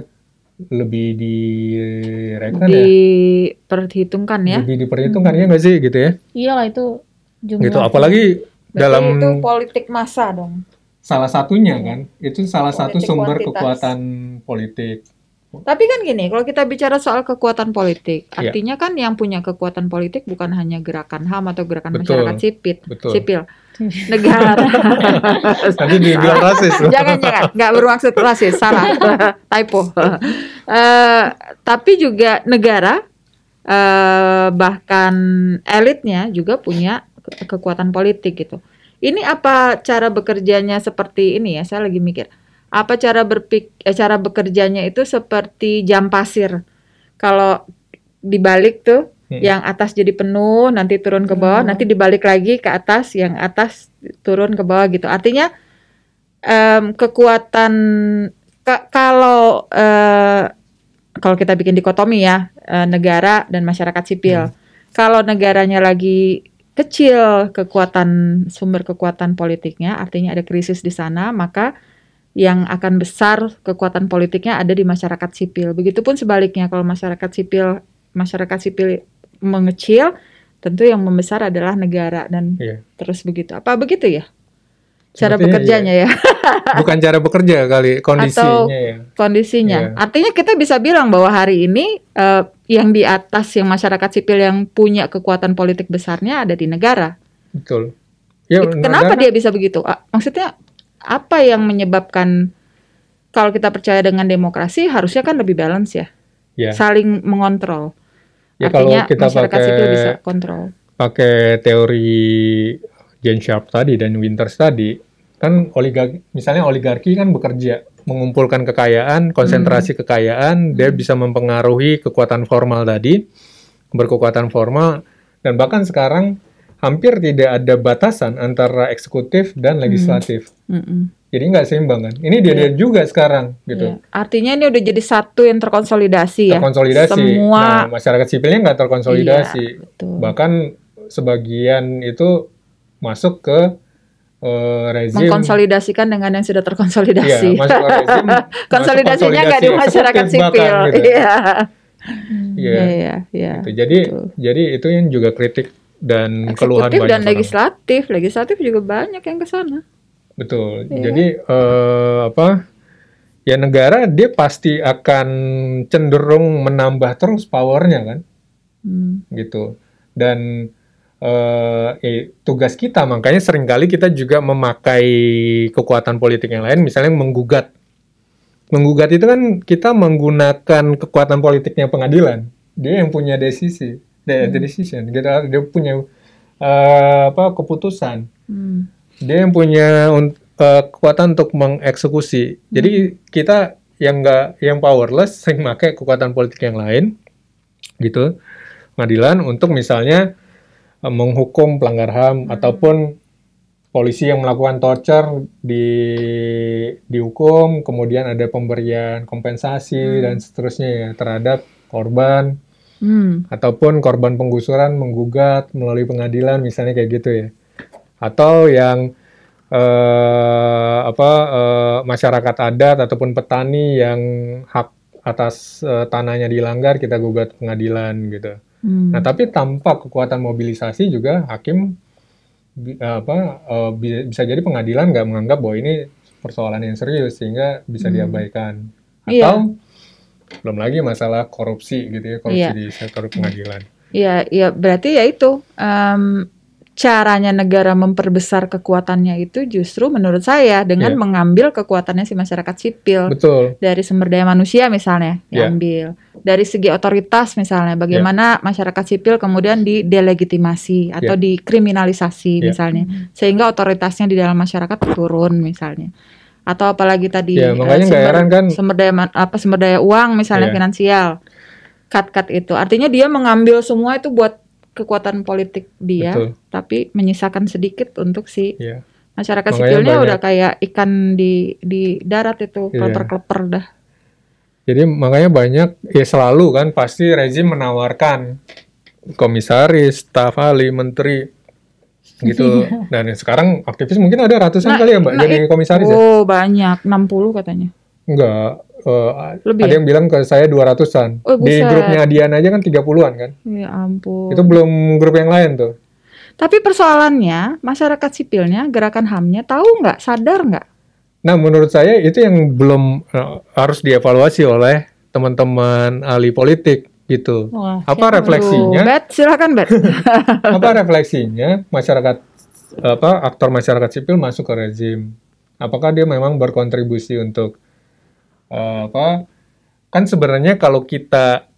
S2: Lebih direken ya.
S1: Diperhitungkan ya.
S2: Lebih diperhitungkan ya nggak sih gitu ya.
S3: Iyalah itu jumlah.
S2: Gitu apalagi
S1: Berarti
S2: dalam
S1: itu politik massa dong.
S2: salah satunya kan itu salah satu
S1: Politik
S2: sumber
S1: kuantitas.
S2: kekuatan politik.
S1: Tapi kan gini, kalau kita bicara soal kekuatan politik,
S2: Iya.
S1: artinya kan yang punya kekuatan politik bukan hanya gerakan HAM atau gerakan
S2: Betul.
S1: masyarakat sipil,
S2: Betul.
S1: sipil, negara. [laughs]
S2: Nanti dibilang rasis loh. [laughs]
S1: jangan jangan, nggak bermaksud rasis, salah, [laughs] typo. Eh, tapi juga negara, eh, bahkan elitnya juga punya ke- kekuatan politik gitu. Ini apa cara bekerjanya seperti ini ya? Saya lagi mikir. Apa cara berpik eh, cara bekerjanya itu seperti jam pasir. Kalau dibalik tuh. Yang atas jadi penuh, nanti turun ke bawah,
S3: Hmm.
S1: nanti dibalik lagi ke atas, yang atas turun ke bawah gitu. Artinya em, kekuatan ka- kalau eh, kalau kita bikin dikotomi ya eh, negara dan masyarakat sipil. Kalau negaranya lagi kecil kekuatan sumber kekuatan politiknya, artinya ada krisis di sana, maka yang akan besar kekuatan politiknya ada di masyarakat sipil. Begitupun sebaliknya kalau masyarakat sipil masyarakat sipil mengecil, tentu yang membesar adalah negara dan
S2: Iya.
S1: terus begitu. Apa begitu ya? Cara
S2: Sepertinya
S1: bekerjanya ya, [laughs]
S2: Bukan cara bekerja kali, kondisinya ya.
S1: kondisinya.
S2: Iya.
S1: Artinya kita bisa bilang bahwa hari ini eh, yang di atas yang masyarakat sipil yang punya kekuatan politik besarnya ada di negara.
S2: Betul. Ya,
S1: Kenapa
S2: negara-
S1: dia bisa begitu? Maksudnya apa yang menyebabkan kalau kita percaya dengan demokrasi harusnya kan lebih balance ya,
S2: Ya,
S1: saling mengontrol.
S2: Ya kalau kita
S1: masyarakat
S2: pakai
S1: sipil bisa kontrol.
S2: pakai teori Jane Sharp tadi dan Winters tadi, kan oligarki, misalnya oligarki kan bekerja mengumpulkan kekayaan, konsentrasi
S1: Hmm.
S2: kekayaan, dia bisa mempengaruhi kekuatan formal tadi, berkekuatan formal, dan bahkan sekarang hampir tidak ada batasan antara eksekutif
S1: Hmm.
S2: dan legislatif.
S1: Mm-mm.
S2: Jadi nggak seimbang kan. Ini dia, dia juga sekarang gitu.
S1: Iya. Artinya ini udah jadi satu yang terkonsolidasi ya.
S2: Terkonsolidasi.
S1: Semua
S2: Nah, masyarakat sipilnya nggak terkonsolidasi.
S1: Iya, betul.
S2: Bahkan sebagian itu masuk ke eh, rezim
S1: mengkonsolidasikan dengan yang sudah
S2: Iya,
S1: terkonsolidasi.
S2: masuk ke rezim [laughs] masuk
S1: Konsolidasinya nggak di masyarakat sipil.
S2: bahkan, gitu.
S1: Iya.
S2: Iya,
S1: Iya, iya, iya.
S2: gitu. Jadi
S1: betul.
S2: jadi itu yang juga kritik dan keluhan
S1: Eksekutif
S2: banyak
S1: dan
S2: orang.
S1: legislatif. Legislatif juga banyak yang ke sana.
S2: Betul.
S1: Iya.
S2: Jadi eh, apa? Ya negara dia pasti akan cenderung menambah terus powernya kan,
S1: Hmm.
S2: gitu. Dan eh, eh, tugas kita makanya sering kali kita juga memakai kekuatan politik yang lain, misalnya menggugat. Menggugat itu kan kita menggunakan kekuatan politiknya pengadilan. Dia yang punya desisi, the, the decision. Gitu, dia punya eh, apa keputusan
S1: Hmm.
S2: dia yang punya un- eh, kekuatan untuk mengeksekusi. Jadi kita yang enggak yang powerless [laughs] sering pakai kekuatan politik yang lain gitu pengadilan untuk misalnya eh, menghukum pelanggar HAM ataupun polisi yang melakukan torture di dihukum kemudian ada pemberian kompensasi dan seterusnya ya terhadap korban
S1: Hmm.
S2: ataupun korban penggusuran menggugat melalui pengadilan misalnya kayak gitu ya atau yang eh, apa eh, masyarakat adat ataupun petani yang hak atas eh, tanahnya dilanggar kita gugat pengadilan gitu.
S1: Hmm.
S2: Nah tapi tanpa kekuatan mobilisasi juga hakim bi- apa eh, bi- bisa jadi pengadilan nggak menganggap bahwa ini persoalan yang serius sehingga bisa
S1: Hmm.
S2: diabaikan
S1: Iya.
S2: atau belum lagi masalah korupsi gitu ya korupsi
S1: Iya.
S2: di sektor pengadilan.
S1: Iya, iya berarti ya itu em, caranya negara memperbesar kekuatannya itu justru menurut saya dengan
S2: Iya.
S1: mengambil kekuatannya si masyarakat sipil
S2: Betul.
S1: dari sumber daya manusia misalnya
S2: Iya.
S1: diambil dari segi otoritas misalnya bagaimana masyarakat sipil kemudian didelegitimasi atau
S2: Iya.
S1: dikriminalisasi
S2: Iya.
S1: misalnya sehingga otoritasnya di dalam masyarakat turun misalnya atau apalagi tadi
S2: Iya,
S1: eh,
S2: makanya nggak
S1: sumber,
S2: heran kan
S1: sumber daya apa sumber daya uang misalnya
S2: Iya.
S1: finansial cut-cut itu artinya dia mengambil semua itu buat kekuatan politik dia
S2: Betul.
S1: tapi menyisakan sedikit untuk si
S2: Iya.
S1: masyarakat
S2: Makanya
S1: sipilnya
S2: banyak-
S1: udah kayak ikan di di darat itu
S2: Iya.
S1: keleper-keleper dah
S2: Jadi makanya banyak ya selalu kan pasti rezim menawarkan komisaris, staf ahli, menteri gitu. [laughs] Dan sekarang aktivis mungkin ada ratusan
S1: Nah,
S2: kali ya Mbak
S1: nah,
S2: jadi komisaris ya?
S1: oh banyak 60 katanya
S2: Enggak. eh,
S1: Lebih
S2: ada
S1: ya?
S2: yang bilang ke saya 200-an.
S1: Oh,
S2: Di grupnya Adian aja kan 30-an kan.
S1: ya ampun
S2: Itu belum grup yang lain tuh.
S1: tapi persoalannya masyarakat sipilnya gerakan hamnya tahu nggak sadar nggak
S2: Nah, menurut saya itu yang belum eh, harus dievaluasi oleh teman-teman ahli politik gitu.
S3: Wah,
S2: Apa refleksinya?
S1: Aduh, Bet silakan Bet [laughs]
S2: apa [laughs] refleksinya masyarakat apa aktor masyarakat sipil masuk ke rezim? Apakah dia memang berkontribusi untuk eh, apa? Kan sebenarnya kalau kita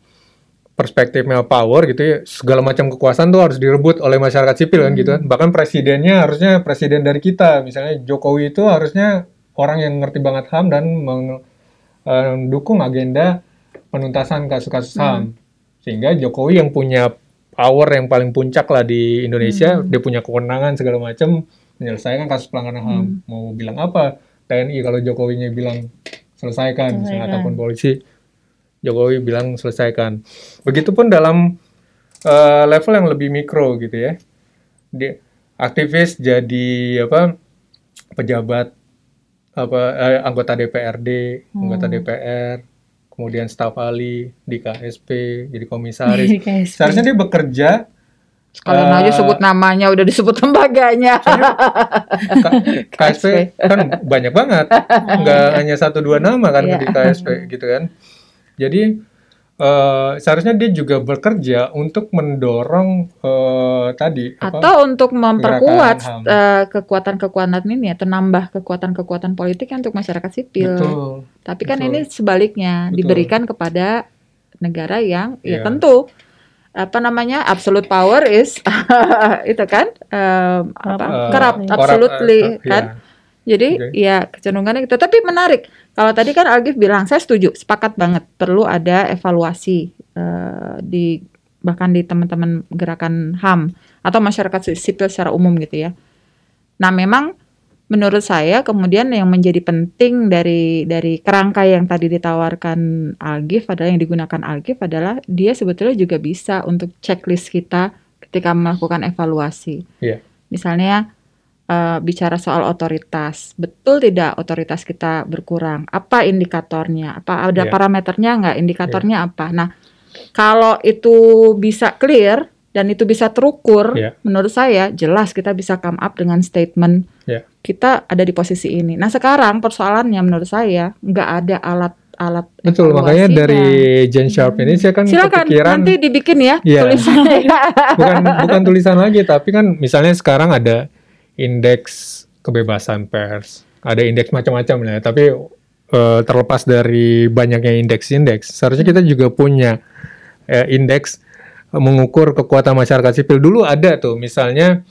S2: perspektifnya power gitu ya segala macam kekuasaan tuh harus direbut oleh masyarakat sipil kan gitu kan. Bahkan presidennya harusnya presiden dari kita. Misalnya Jokowi itu harusnya orang yang ngerti banget HAM dan eh, mendukung agenda penuntasan kasus-kasus HAM sehingga Jokowi yang punya power yang paling puncak lah di Indonesia dia punya kewenangan segala macam menyelesaikan kasus pelanggaran HAM. Mau bilang apa? TNI kalau Jokowinya bilang selesaikan misalnya
S3: Selesaikan.
S2: ataupun polisi Jokowi bilang selesaikan. Begitupun dalam eh, level yang lebih mikro gitu ya di aktivis jadi apa pejabat apa eh, anggota DPRD anggota DPR kemudian staf ahli di KSP jadi komisaris
S3: Di KSP.
S2: seharusnya dia bekerja
S1: Sekalian
S2: Eh,
S1: aja sebut namanya udah disebut lembaganya. [laughs]
S2: K- KSP kan banyak banget nggak [laughs] hanya satu dua nama kan
S1: Iya.
S2: di KSP gitu kan jadi eh, seharusnya dia juga bekerja untuk mendorong eh, tadi apa?
S1: atau untuk memperkuat eh, kekuatan-kekuatan ini atau nambah kekuatan-kekuatan politik untuk masyarakat sipil.
S2: betul
S1: Tapi kan
S2: betul.
S1: ini sebaliknya
S2: Betul.
S1: diberikan kepada negara yang ya
S2: Iya.
S1: tentu apa namanya absolute power is [laughs] itu kan em, apa
S2: Eh,
S1: corrupt
S3: Corrupt,
S1: absolutely
S2: eh,
S1: kan.
S2: ya.
S1: Jadi
S2: Oke.
S1: ya kecenderungannya gitu. Tapi menarik. Kalau tadi kan Algif bilang saya setuju, sepakat banget perlu ada evaluasi eh, di bahkan di teman-teman gerakan HAM atau masyarakat si- sipil secara umum gitu ya. Nah, memang menurut saya kemudian yang menjadi penting dari dari kerangka yang tadi ditawarkan Algif adalah yang digunakan Algif adalah dia sebetulnya juga bisa untuk checklist kita ketika melakukan evaluasi.
S2: Iya.
S1: Misalnya eh, bicara soal otoritas, betul tidak otoritas kita berkurang? Apa indikatornya? Apa ada
S2: Iya.
S1: parameternya nggak? Indikatornya apa? Nah, kalau itu bisa clear dan itu bisa terukur,
S2: Iya.
S1: menurut saya jelas kita bisa come up dengan statement
S2: Iya.
S1: kita ada di posisi ini. Nah, sekarang persoalannya menurut saya nggak ada alat-alat
S2: betul makanya
S1: evaluasinya.
S2: dari Jen Sharp ini saya kan
S1: Silakan
S2: kepikiran
S1: nanti dibikin ya
S2: Iya.
S1: tulisannya. [laughs]
S2: bukan bukan tulisan lagi tapi kan misalnya sekarang ada indeks kebebasan pers. Ada indeks macam-macam ya, tapi eh, terlepas dari banyaknya indeks-indeks seharusnya kita juga punya eh, indeks mengukur kekuatan masyarakat sipil. Dulu ada tuh misalnya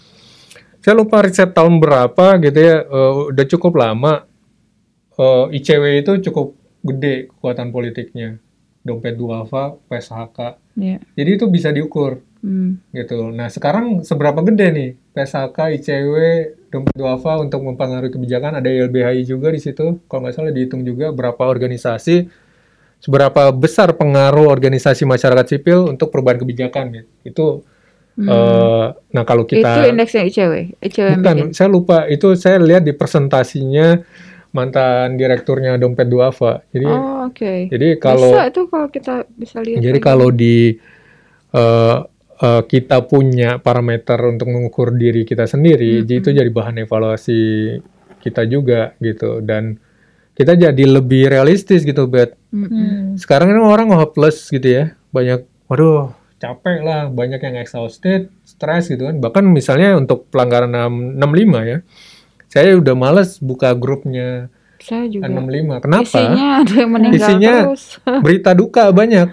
S2: saya lupa riset tahun berapa gitu ya eh, udah cukup lama eh, ICW itu cukup gede kekuatan politiknya. Dompet duafa PSHK
S1: Iya.
S2: jadi itu bisa diukur
S1: Hmm.
S2: gitu. Nah sekarang seberapa gede nih PSHK, ICW, dompet duafa untuk mempengaruhi kebijakan ada YLBHI juga di situ. Kalau nggak salah dihitung juga berapa organisasi, seberapa besar pengaruh organisasi masyarakat sipil untuk perubahan kebijakan gitu. Itu
S1: Hmm.
S2: eh, nah kalau
S1: itu
S2: kita
S1: indeksnya ICW, ICW
S2: bukan,
S1: bikin.
S2: saya lupa itu saya lihat di presentasinya mantan direkturnya dompet duafa. Jadi
S1: Oh, oke.
S2: jadi kalau
S1: bisa itu kalau kita bisa lihat.
S2: jadi
S1: lagi.
S2: kalau di eh, eh, kita punya parameter untuk mengukur diri kita sendiri,
S1: Mm-mm.
S2: jadi itu jadi bahan evaluasi kita juga gitu dan kita jadi lebih realistis gitu, bet.
S1: Mm-mm.
S3: Hmm.
S2: Sekarang kan orang hopeless gitu ya, banyak, waduh capek lah, banyak yang exhausted, stres gitu kan. Bahkan misalnya untuk pelanggaran 6- 65 ya, saya udah males buka grupnya
S1: saya juga.
S2: 65. Kenapa?
S1: Isinya ada yang meninggal
S2: Isinya
S1: terus. [laughs]
S2: Berita duka banyak.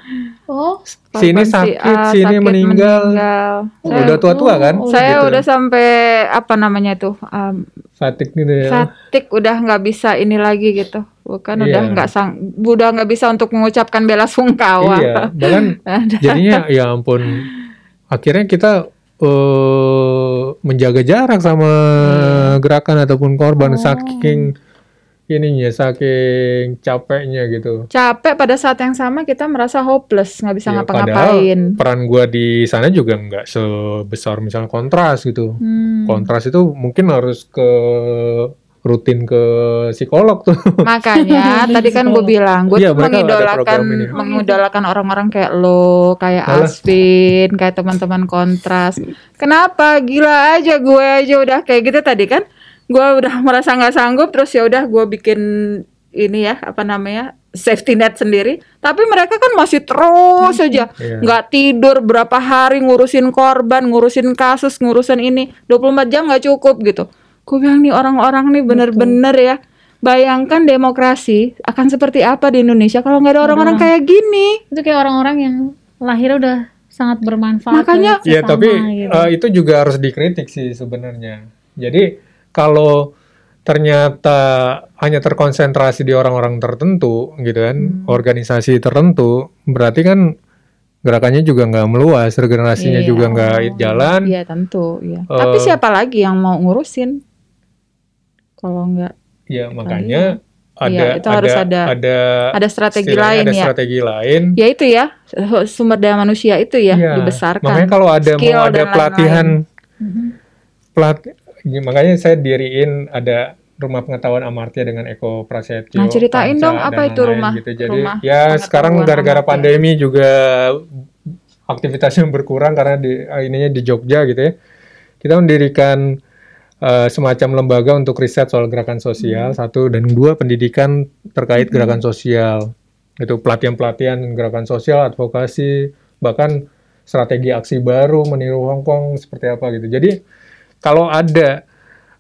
S3: Oh,
S2: Sini
S1: si
S2: sakit,
S1: A
S2: sini
S1: sakit,
S2: meninggal.
S1: Saya-
S2: Udah tua-tua kan?
S1: Saya
S2: Gitu.
S1: udah sampai apa namanya tuh um,
S2: Fatik gitu ya.
S1: fatik udah nggak bisa ini lagi gitu bukan udah
S2: Iya.
S1: nggak sang udah nggak bisa untuk mengucapkan bela sungkawa
S2: Iya, bahkan [laughs] jadinya ya ampun. Akhirnya kita eh menjaga jarak sama gerakan ataupun korban
S3: Oh.
S2: saking ininya, saking capeknya gitu.
S1: capek pada saat yang sama kita merasa hopeless nggak bisa
S2: Ya,
S1: ngapa-ngapain
S2: peran gua di sana juga nggak sebesar misalnya kontras gitu.
S1: Hmm.
S2: Kontras itu mungkin harus ke rutin ke psikolog tuh.
S1: Makanya [laughs] tadi kan gue bilang gue
S2: ada
S1: mengidolakan [laughs] mengidolakan orang-orang kayak lo, kayak
S2: Malah.
S1: Asvin, kayak teman-teman kontras. Kenapa? Gila aja gue aja udah kayak gitu tadi kan. Gue udah merasa nggak sanggup terus ya udah gue bikin ini ya apa namanya safety net sendiri. Tapi mereka kan masih terus aja
S2: Iya.
S1: nggak tidur berapa hari ngurusin korban, ngurusin kasus, ngurusin ini 24 jam nggak cukup gitu. Gue bilang nih orang-orang nih bener-bener ya. Bayangkan demokrasi akan seperti apa di Indonesia kalau nggak ada orang-orang kayak gini.
S3: itu kayak orang-orang yang lahir udah sangat bermanfaat.
S1: Makanya-
S2: Iya,
S3: sesama
S2: tapi
S3: gitu.
S2: eh, itu juga harus dikritik sih sebenarnya. Jadi kalau ternyata hanya terkonsentrasi di orang-orang tertentu gitu kan,
S1: Hmm.
S2: organisasi tertentu, berarti kan gerakannya juga nggak meluas, regenerasinya
S1: Iya.
S2: juga nggak jalan.
S1: Iya tentu. Iya.
S2: Eh,
S1: Tapi siapa lagi yang mau ngurusin? Kalau nggak
S2: Ya makanya ada
S1: Iya, itu harus ada-
S2: ada
S1: ada strategi lain
S2: ada
S1: ya.
S2: strategi lain.
S1: Ya itu ya sumber daya manusia itu ya
S2: Iya.
S1: dibesarkan.
S2: Makanya kalau ada
S1: Skill
S2: mau ada pelatihan
S3: Mhm.
S2: pelat ya, makanya saya diriin ada rumah pengetahuan Amartya dengan Eko Prasetyo.
S1: Nah, ceritain
S2: Panca,
S1: dong apa itu rumah-
S2: gitu. Jadi
S1: rumah
S2: ya sekarang gara-gara pandemi juga aktivitasnya berkurang karena di ininya di Jogja gitu ya. Kita mendirikan eh, semacam lembaga untuk riset soal gerakan sosial
S1: Hmm.
S2: satu dan dua pendidikan terkait gerakan sosial. Itu pelatihan-pelatihan gerakan sosial, advokasi, bahkan strategi aksi baru meniru Hong Kong seperti apa gitu. Jadi kalau ada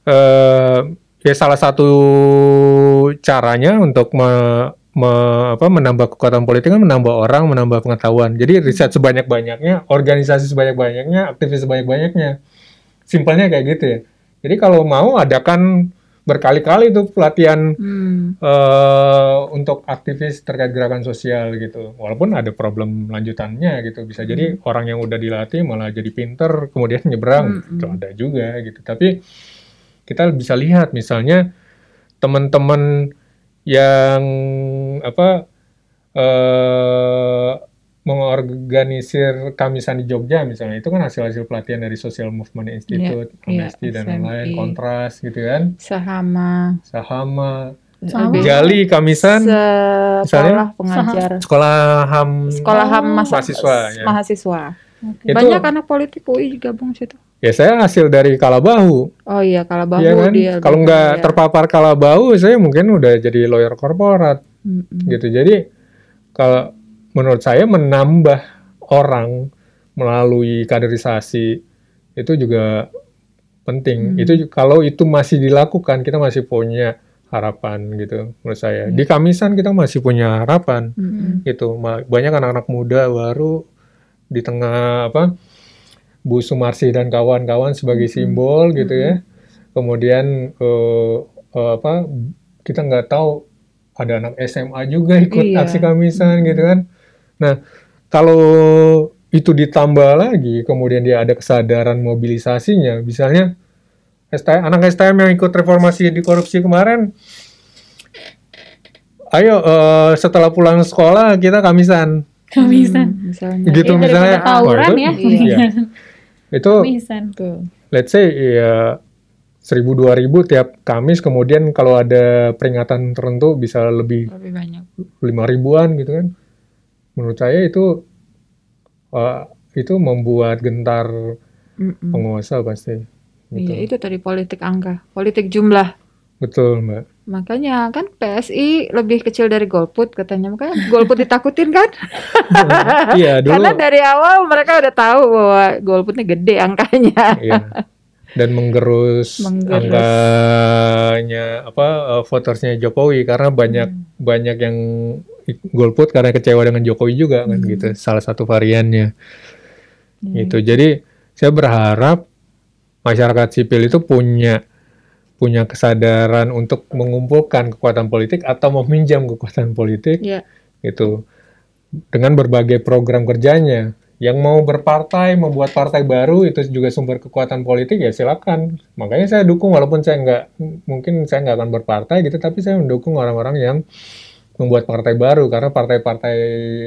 S2: eh, ya salah satu caranya untuk me- me- apa, menambah kekuatan politik kan menambah orang, menambah pengetahuan. Jadi riset sebanyak-banyaknya, organisasi sebanyak-banyaknya, aktivis sebanyak-banyaknya. Simpelnya kayak gitu ya. Jadi kalau mau adakan berkali-kali tuh pelatihan
S1: Hmm.
S2: eh untuk aktivis terkait gerakan sosial gitu. Walaupun ada problem lanjutannya gitu. Bisa jadi orang yang udah dilatih malah jadi pinter kemudian nyebrang.
S1: Mm-mm.
S2: Itu ada juga gitu. Tapi kita bisa lihat misalnya teman-teman yang apa eh mengorganisir kamisan di Jogja misalnya itu kan hasil-hasil pelatihan dari Social Movement Institute,
S1: iya,
S2: Amnesty dan
S1: SMI.
S2: lain-lain, Kontras gitu kan,
S1: Sahama.
S2: Sahama,
S3: Sama.
S2: Jali Kamisan,
S1: Sekolah
S2: Misalnya?
S1: pengajar. [laughs]
S2: sekolah ham
S1: Sekolah ham masa-
S2: Mahasiswa, ya.
S1: mahasiswa.
S3: Oke.
S2: Itu-
S1: Banyak anak politik UI gabung situ.
S2: ya saya hasil dari Kalabahu
S1: Oh iya, kalau bahu
S2: ya kan
S1: dia.
S2: kalau nggak
S1: kaya.
S2: terpapar Kalabahu saya mungkin udah jadi lawyer korporat
S1: Mm-mm.
S2: gitu jadi kalau menurut saya menambah orang melalui kaderisasi itu juga penting.
S1: Hmm.
S2: itu kalau itu masih dilakukan kita masih punya harapan gitu menurut saya. Di Kamisan kita masih punya harapan
S1: Mm-mm.
S2: gitu. Banyak anak-anak muda baru di tengah apa Bu Sumarsi dan kawan-kawan sebagai simbol gitu ya. Kemudian eh, eh, apa kita nggak tahu ada anak SMA juga ikut
S1: Iya.
S2: aksi kamisan gitu kan nah kalau itu ditambah lagi kemudian dia ada kesadaran mobilisasinya misalnya STM, anak STM yang ikut reformasi di korupsi kemarin ayo eh, setelah pulang sekolah kita kamisan
S3: Kamisan.
S1: Hmm, misalnya.
S2: gitu
S3: Ya,
S2: misalnya
S3: tawuran ya.
S2: itu, iya. itu
S3: Kamisan.
S1: Betul.
S2: let's say ya seribu dua ribu tiap Kamis kemudian kalau ada peringatan tertentu bisa lebih
S1: Lebih banyak.
S2: lima ribuan gitu kan menurut saya itu eh, itu membuat gentar
S1: Mm-mm.
S2: penguasa pasti gitu.
S1: Iya, itu tadi politik angka, politik jumlah.
S2: betul mbak
S1: Makanya kan PSI lebih kecil dari golput katanya. Makanya golput ditakutin kan? [laughs]
S2: iya dulu
S1: Karena dari awal mereka udah tahu bahwa golputnya gede angkanya.
S2: iya. [laughs] dan menggerus,
S1: Menggerus.
S2: angkanya apa eh, votersnya Jokowi karena banyak
S1: Hmm.
S2: banyak yang golput karena kecewa dengan Jokowi juga kan
S1: Hmm.
S2: gitu salah satu variannya
S1: Iya.
S2: gitu jadi saya berharap masyarakat sipil itu punya punya kesadaran untuk mengumpulkan kekuatan politik atau meminjam kekuatan politik
S1: Iya.
S2: gitu dengan berbagai program kerjanya yang mau berpartai membuat partai baru itu juga sumber kekuatan politik ya silakan makanya saya dukung walaupun saya nggak mungkin saya nggak akan berpartai gitu tapi saya mendukung orang-orang yang membuat partai baru karena partai-partai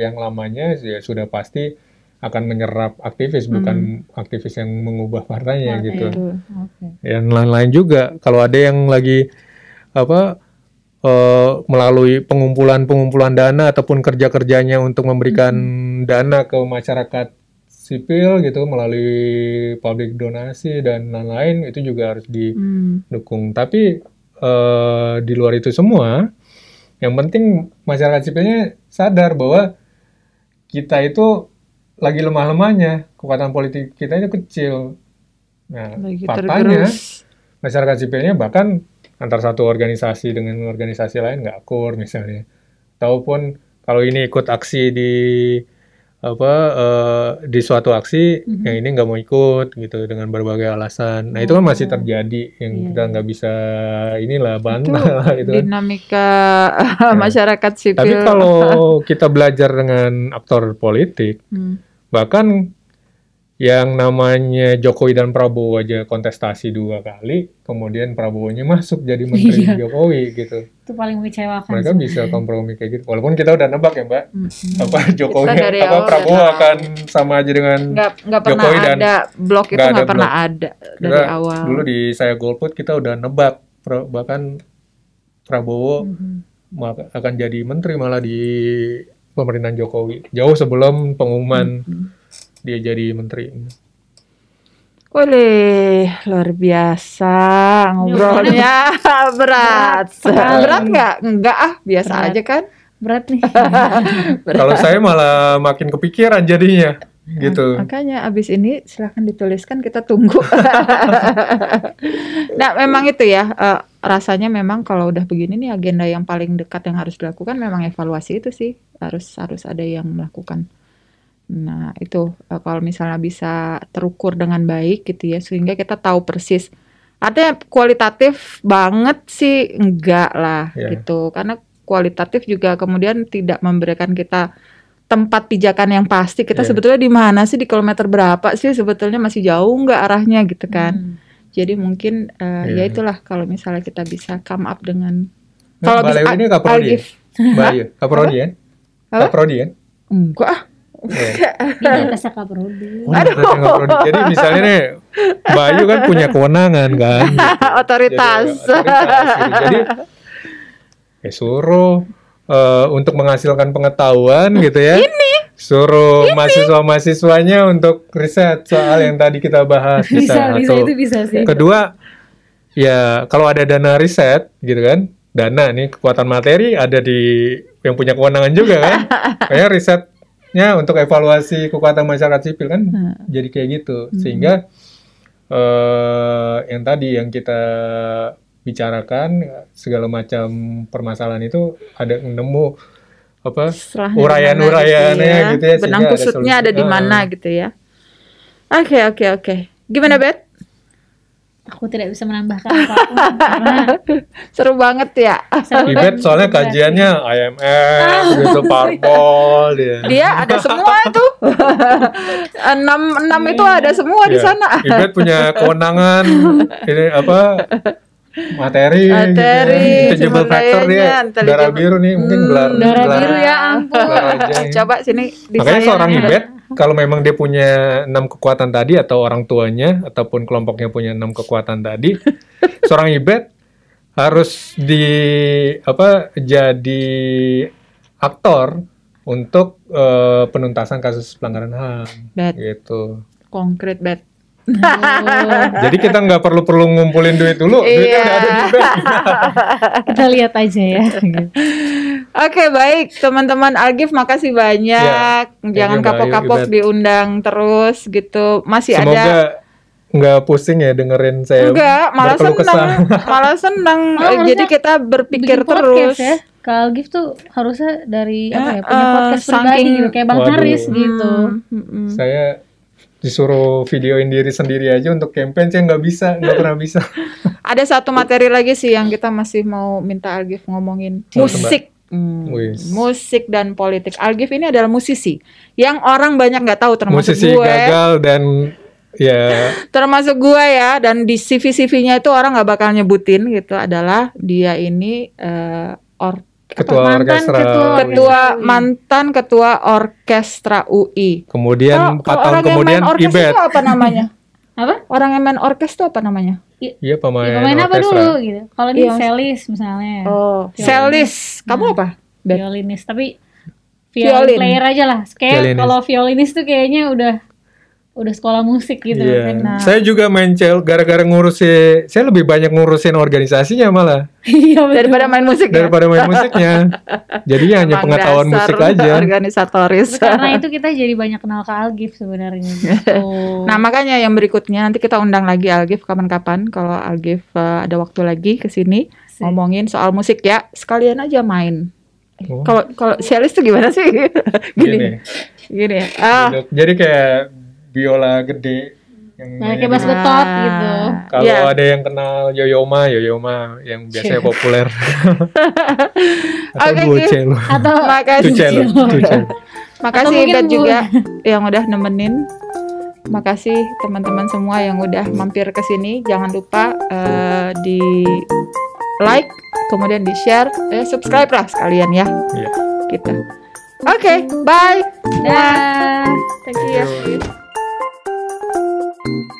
S2: yang lamanya ya sudah pasti akan menyerap aktivis bukan aktivis yang mengubah partainya
S3: Partai.
S2: gitu
S1: Betul.
S3: Oke.
S2: yang lain-lain juga kalau ada yang lagi apa eh, melalui pengumpulan-pengumpulan dana ataupun kerja-kerjanya untuk memberikan dana ke masyarakat sipil gitu melalui public donasi dan lain-lain itu juga harus didukung
S1: Hmm.
S2: tapi eh, di luar itu semua yang penting masyarakat sipilnya sadar bahwa kita itu lagi lemah-lemahnya kekuatan politik kita itu kecil nah
S1: Lagi
S2: faktanya
S1: tergerus.
S2: masyarakat sipilnya bahkan antar satu organisasi dengan organisasi lain nggak akur misalnya. Ataupun kalau ini ikut aksi di apa eh, di suatu aksi
S3: Mhm.
S2: yang ini nggak mau ikut gitu dengan berbagai alasan. Nah itu kan masih
S3: Oh.
S2: terjadi yang
S3: Iya,
S2: kita
S3: iya.
S2: nggak bisa inilah
S1: Itu
S2: bantah [laughs] gitu kan.
S1: dinamika masyarakat sipil.
S2: Tapi kalau [laughs] kita belajar dengan aktor politik
S1: Hmm.
S2: bahkan yang namanya Jokowi dan Prabowo aja kontestasi dua kali, kemudian Prabowo-nya masuk jadi menteri
S3: Iya.
S2: Jokowi gitu.
S3: Itu paling mengecewakan.
S2: Mereka bisa kompromi kayak gitu. Walaupun kita udah nebak ya Mbak,
S1: Hmm. [laughs]
S2: apa Jokowi
S1: Kita
S2: apa Prabowo
S1: udah
S2: akan sama aja dengan
S1: nggak
S2: Jokowi dan-
S1: ada blok itu
S2: nggak
S1: pernah
S2: blok.
S1: ada
S2: kita
S1: dari awal.
S2: dulu di saya golput kita udah nebak bahkan Prabowo
S3: Mhm.
S2: ma- akan jadi menteri malah di pemerintahan Jokowi jauh sebelum pengumuman
S1: Hmm.
S2: Dia jadi menteri.
S1: Boleh, luar biasa ngobrolnya [laughs] berat.
S3: sekali.
S1: Berat nggak? Enggak ah, biasa
S3: Berat.
S1: aja kan?
S3: berat nih. [laughs]
S2: Kalau saya malah makin kepikiran jadinya gitu.
S1: Makanya abis ini silahkan dituliskan kita tunggu. [laughs] nah memang itu ya eh, rasanya memang kalau udah begini nih agenda yang paling dekat yang harus dilakukan memang evaluasi itu sih harus harus ada yang melakukan. Nah itu eh, kalau misalnya bisa terukur dengan baik gitu ya sehingga kita tahu persis. Artinya kualitatif banget sih enggak lah
S2: Ya.
S1: gitu karena kualitatif juga kemudian tidak memberikan kita tempat pijakan yang pasti kita
S2: Iya.
S1: sebetulnya di mana sih di kilometer berapa sih sebetulnya masih jauh nggak arahnya gitu kan
S3: Hmm.
S1: jadi mungkin eh,
S2: Iya.
S1: ya itulah kalau misalnya kita bisa come up dengan
S2: Nah,
S1: kalau bisa
S2: ini ya?
S1: Algif.
S2: Mbak Ayu, kaprodi kan?
S1: Apa?
S2: Kaprodi kan?
S1: enggak ah
S3: Di atasnya Kak Prodi.
S2: Oh. [laughs] Jadi misalnya nih, Mbak Ayu kan punya kewenangan kan. [laughs]
S1: otoritas
S2: Jadi, otoritas gitu. Jadi ya suruh eh, untuk menghasilkan pengetahuan gitu ya. Ini suruh mahasiswa-mahasiswanya untuk riset soal yang tadi kita bahas
S3: Bisa, bisa
S2: Satu.
S3: itu bisa sih.
S2: Kedua, ya kalau ada dana riset gitu kan, dana nih kekuatan materi ada di yang punya kewenangan juga kan. [laughs] Kayak risetnya untuk evaluasi kekuatan masyarakat sipil kan
S1: Hmm.
S2: jadi kayak gitu. Sehingga eh yang tadi yang kita bicarakan segala macam permasalahan itu ada nemu apa
S1: di
S2: Urayan-urayannya
S1: mana
S2: gitu ya,
S1: benang
S2: ada
S1: kusutnya
S2: solusi.
S1: ada di
S2: Ah.
S1: mana gitu ya oke oke oke gimana Bet
S3: Aku tidak bisa menambahkan apa pun karena [laughs]
S1: seru banget ya.
S3: Seru
S2: Ibet soalnya kajiannya IMF gitu parpol dia.
S1: dia ada semua itu. [laughs] Enam enam itu ada semua di
S2: Iya.
S1: sana.
S2: Ibet punya [laughs] kewenangan. Ini apa? Materi,
S1: Materi,
S2: gitu. Intangible
S1: sumber
S2: factor dia. darah biru nih mungkin
S1: Hmm,
S2: gelar
S3: darah
S2: gelar-
S3: biru ya ampun.
S1: coba sini
S2: Makanya seorang Ibet kalau memang dia punya enam kekuatan tadi atau orang tuanya ataupun kelompoknya punya enam kekuatan tadi, [laughs] seorang Ibet harus di apa jadi aktor untuk eh, penuntasan kasus pelanggaran HAM
S1: Bet.
S2: gitu.
S1: konkret Bet [laughs]
S2: Jadi kita nggak perlu perlu ngumpulin duit dulu, duitnya
S1: Iya.
S2: udah ada di Ibet. [laughs]
S3: kita lihat aja ya.
S1: Oke baik teman-teman Algif makasih banyak
S2: Iya.
S1: jangan kapok-kapok diundang terus gitu masih ada
S2: Semoga nggak pusing ya dengerin saya
S1: enggak malah senang
S2: kesah. [laughs]
S1: malah senang Eh, jadi kita berpikir
S3: podcast
S1: terus
S3: ya. Kak Algif tuh harusnya dari apa ya punya
S1: eh,
S3: podcast pribadi gitu kayak Bang
S2: Waduh.
S3: Haris gitu.
S1: Hmm, hmm.
S2: Saya disuruh videoin diri sendiri aja untuk campaign saya nggak bisa, nggak pernah bisa. [laughs]
S1: ada satu materi lagi sih yang kita masih mau minta Algif ngomongin. Musik. Hmm, musik dan politik. Algif ini adalah musisi yang orang banyak nggak tahu termasuk
S2: Musisi
S1: gue.
S2: gagal dan ya. [laughs]
S1: Termasuk gue ya dan di CV CV-nya itu orang nggak bakal nyebutin gitu. Adalah dia ini eh, or
S2: ketua
S3: mantan
S2: orkestra.
S3: ketua-
S1: ketua
S3: UI.
S1: mantan ketua orkestra UI.
S2: Kemudian empat tahun
S1: orang yang
S2: kemudian
S1: main orkes
S2: Ibet.
S1: itu apa namanya? [laughs]
S3: Apa?
S1: orang yang main orkes itu apa namanya?
S2: Iya pemain,
S3: Ya, pemain apa
S2: orkestra.
S3: dulu gitu. Kalau ini
S1: Iya,
S3: selis misalnya.
S1: Oh, selis. Kamu apa? Bet?
S3: violinis tapi
S1: Violin.
S3: violin player aja lah. Kayak kalau violinis tuh kayaknya udah udah sekolah musik gitu
S2: Iya.
S3: kan. Nah,
S2: Saya juga main cel gara-gara ngurusin, saya lebih banyak ngurusin organisasinya malah
S3: iya.
S1: Daripada main musik ya?
S2: daripada main musiknya. Jadi hanya
S1: Emang
S2: pengetahuan
S1: dasar
S2: musik aja.
S1: Organisatoris.
S3: Tapi karena itu kita jadi banyak kenal Kak Algif sebenarnya gitu. [laughs]
S1: Nah makanya yang berikutnya nanti kita undang lagi Algif kapan-kapan kalau Algif eh, ada waktu lagi ke sini ngomongin soal musik ya sekalian aja main.
S2: Oh.
S1: Kalau kalau Selis tuh gimana sih? [laughs] Gini, gini. ya. Ah.
S2: Jadi kayak biola gede yang
S3: Nah, kayak bass
S2: gitu.
S3: betot gitu.
S2: Kalau
S1: Iya.
S2: ada yang kenal Yoyoma, Yoyoma yang biasanya populer. [laughs] Atau
S1: Gif.
S2: cello.
S3: Atau [laughs]
S1: Makasih. Makasih Ibet
S3: Bu-
S1: juga yang udah nemenin. Makasih teman-teman semua yang udah mampir ke sini. Jangan lupa eh, di like, kemudian di share, eh, subscribe lah sekalian ya.
S2: Iya.
S1: Gitu. Oke, bye.
S3: dah.
S1: Thank you ya. Thank you.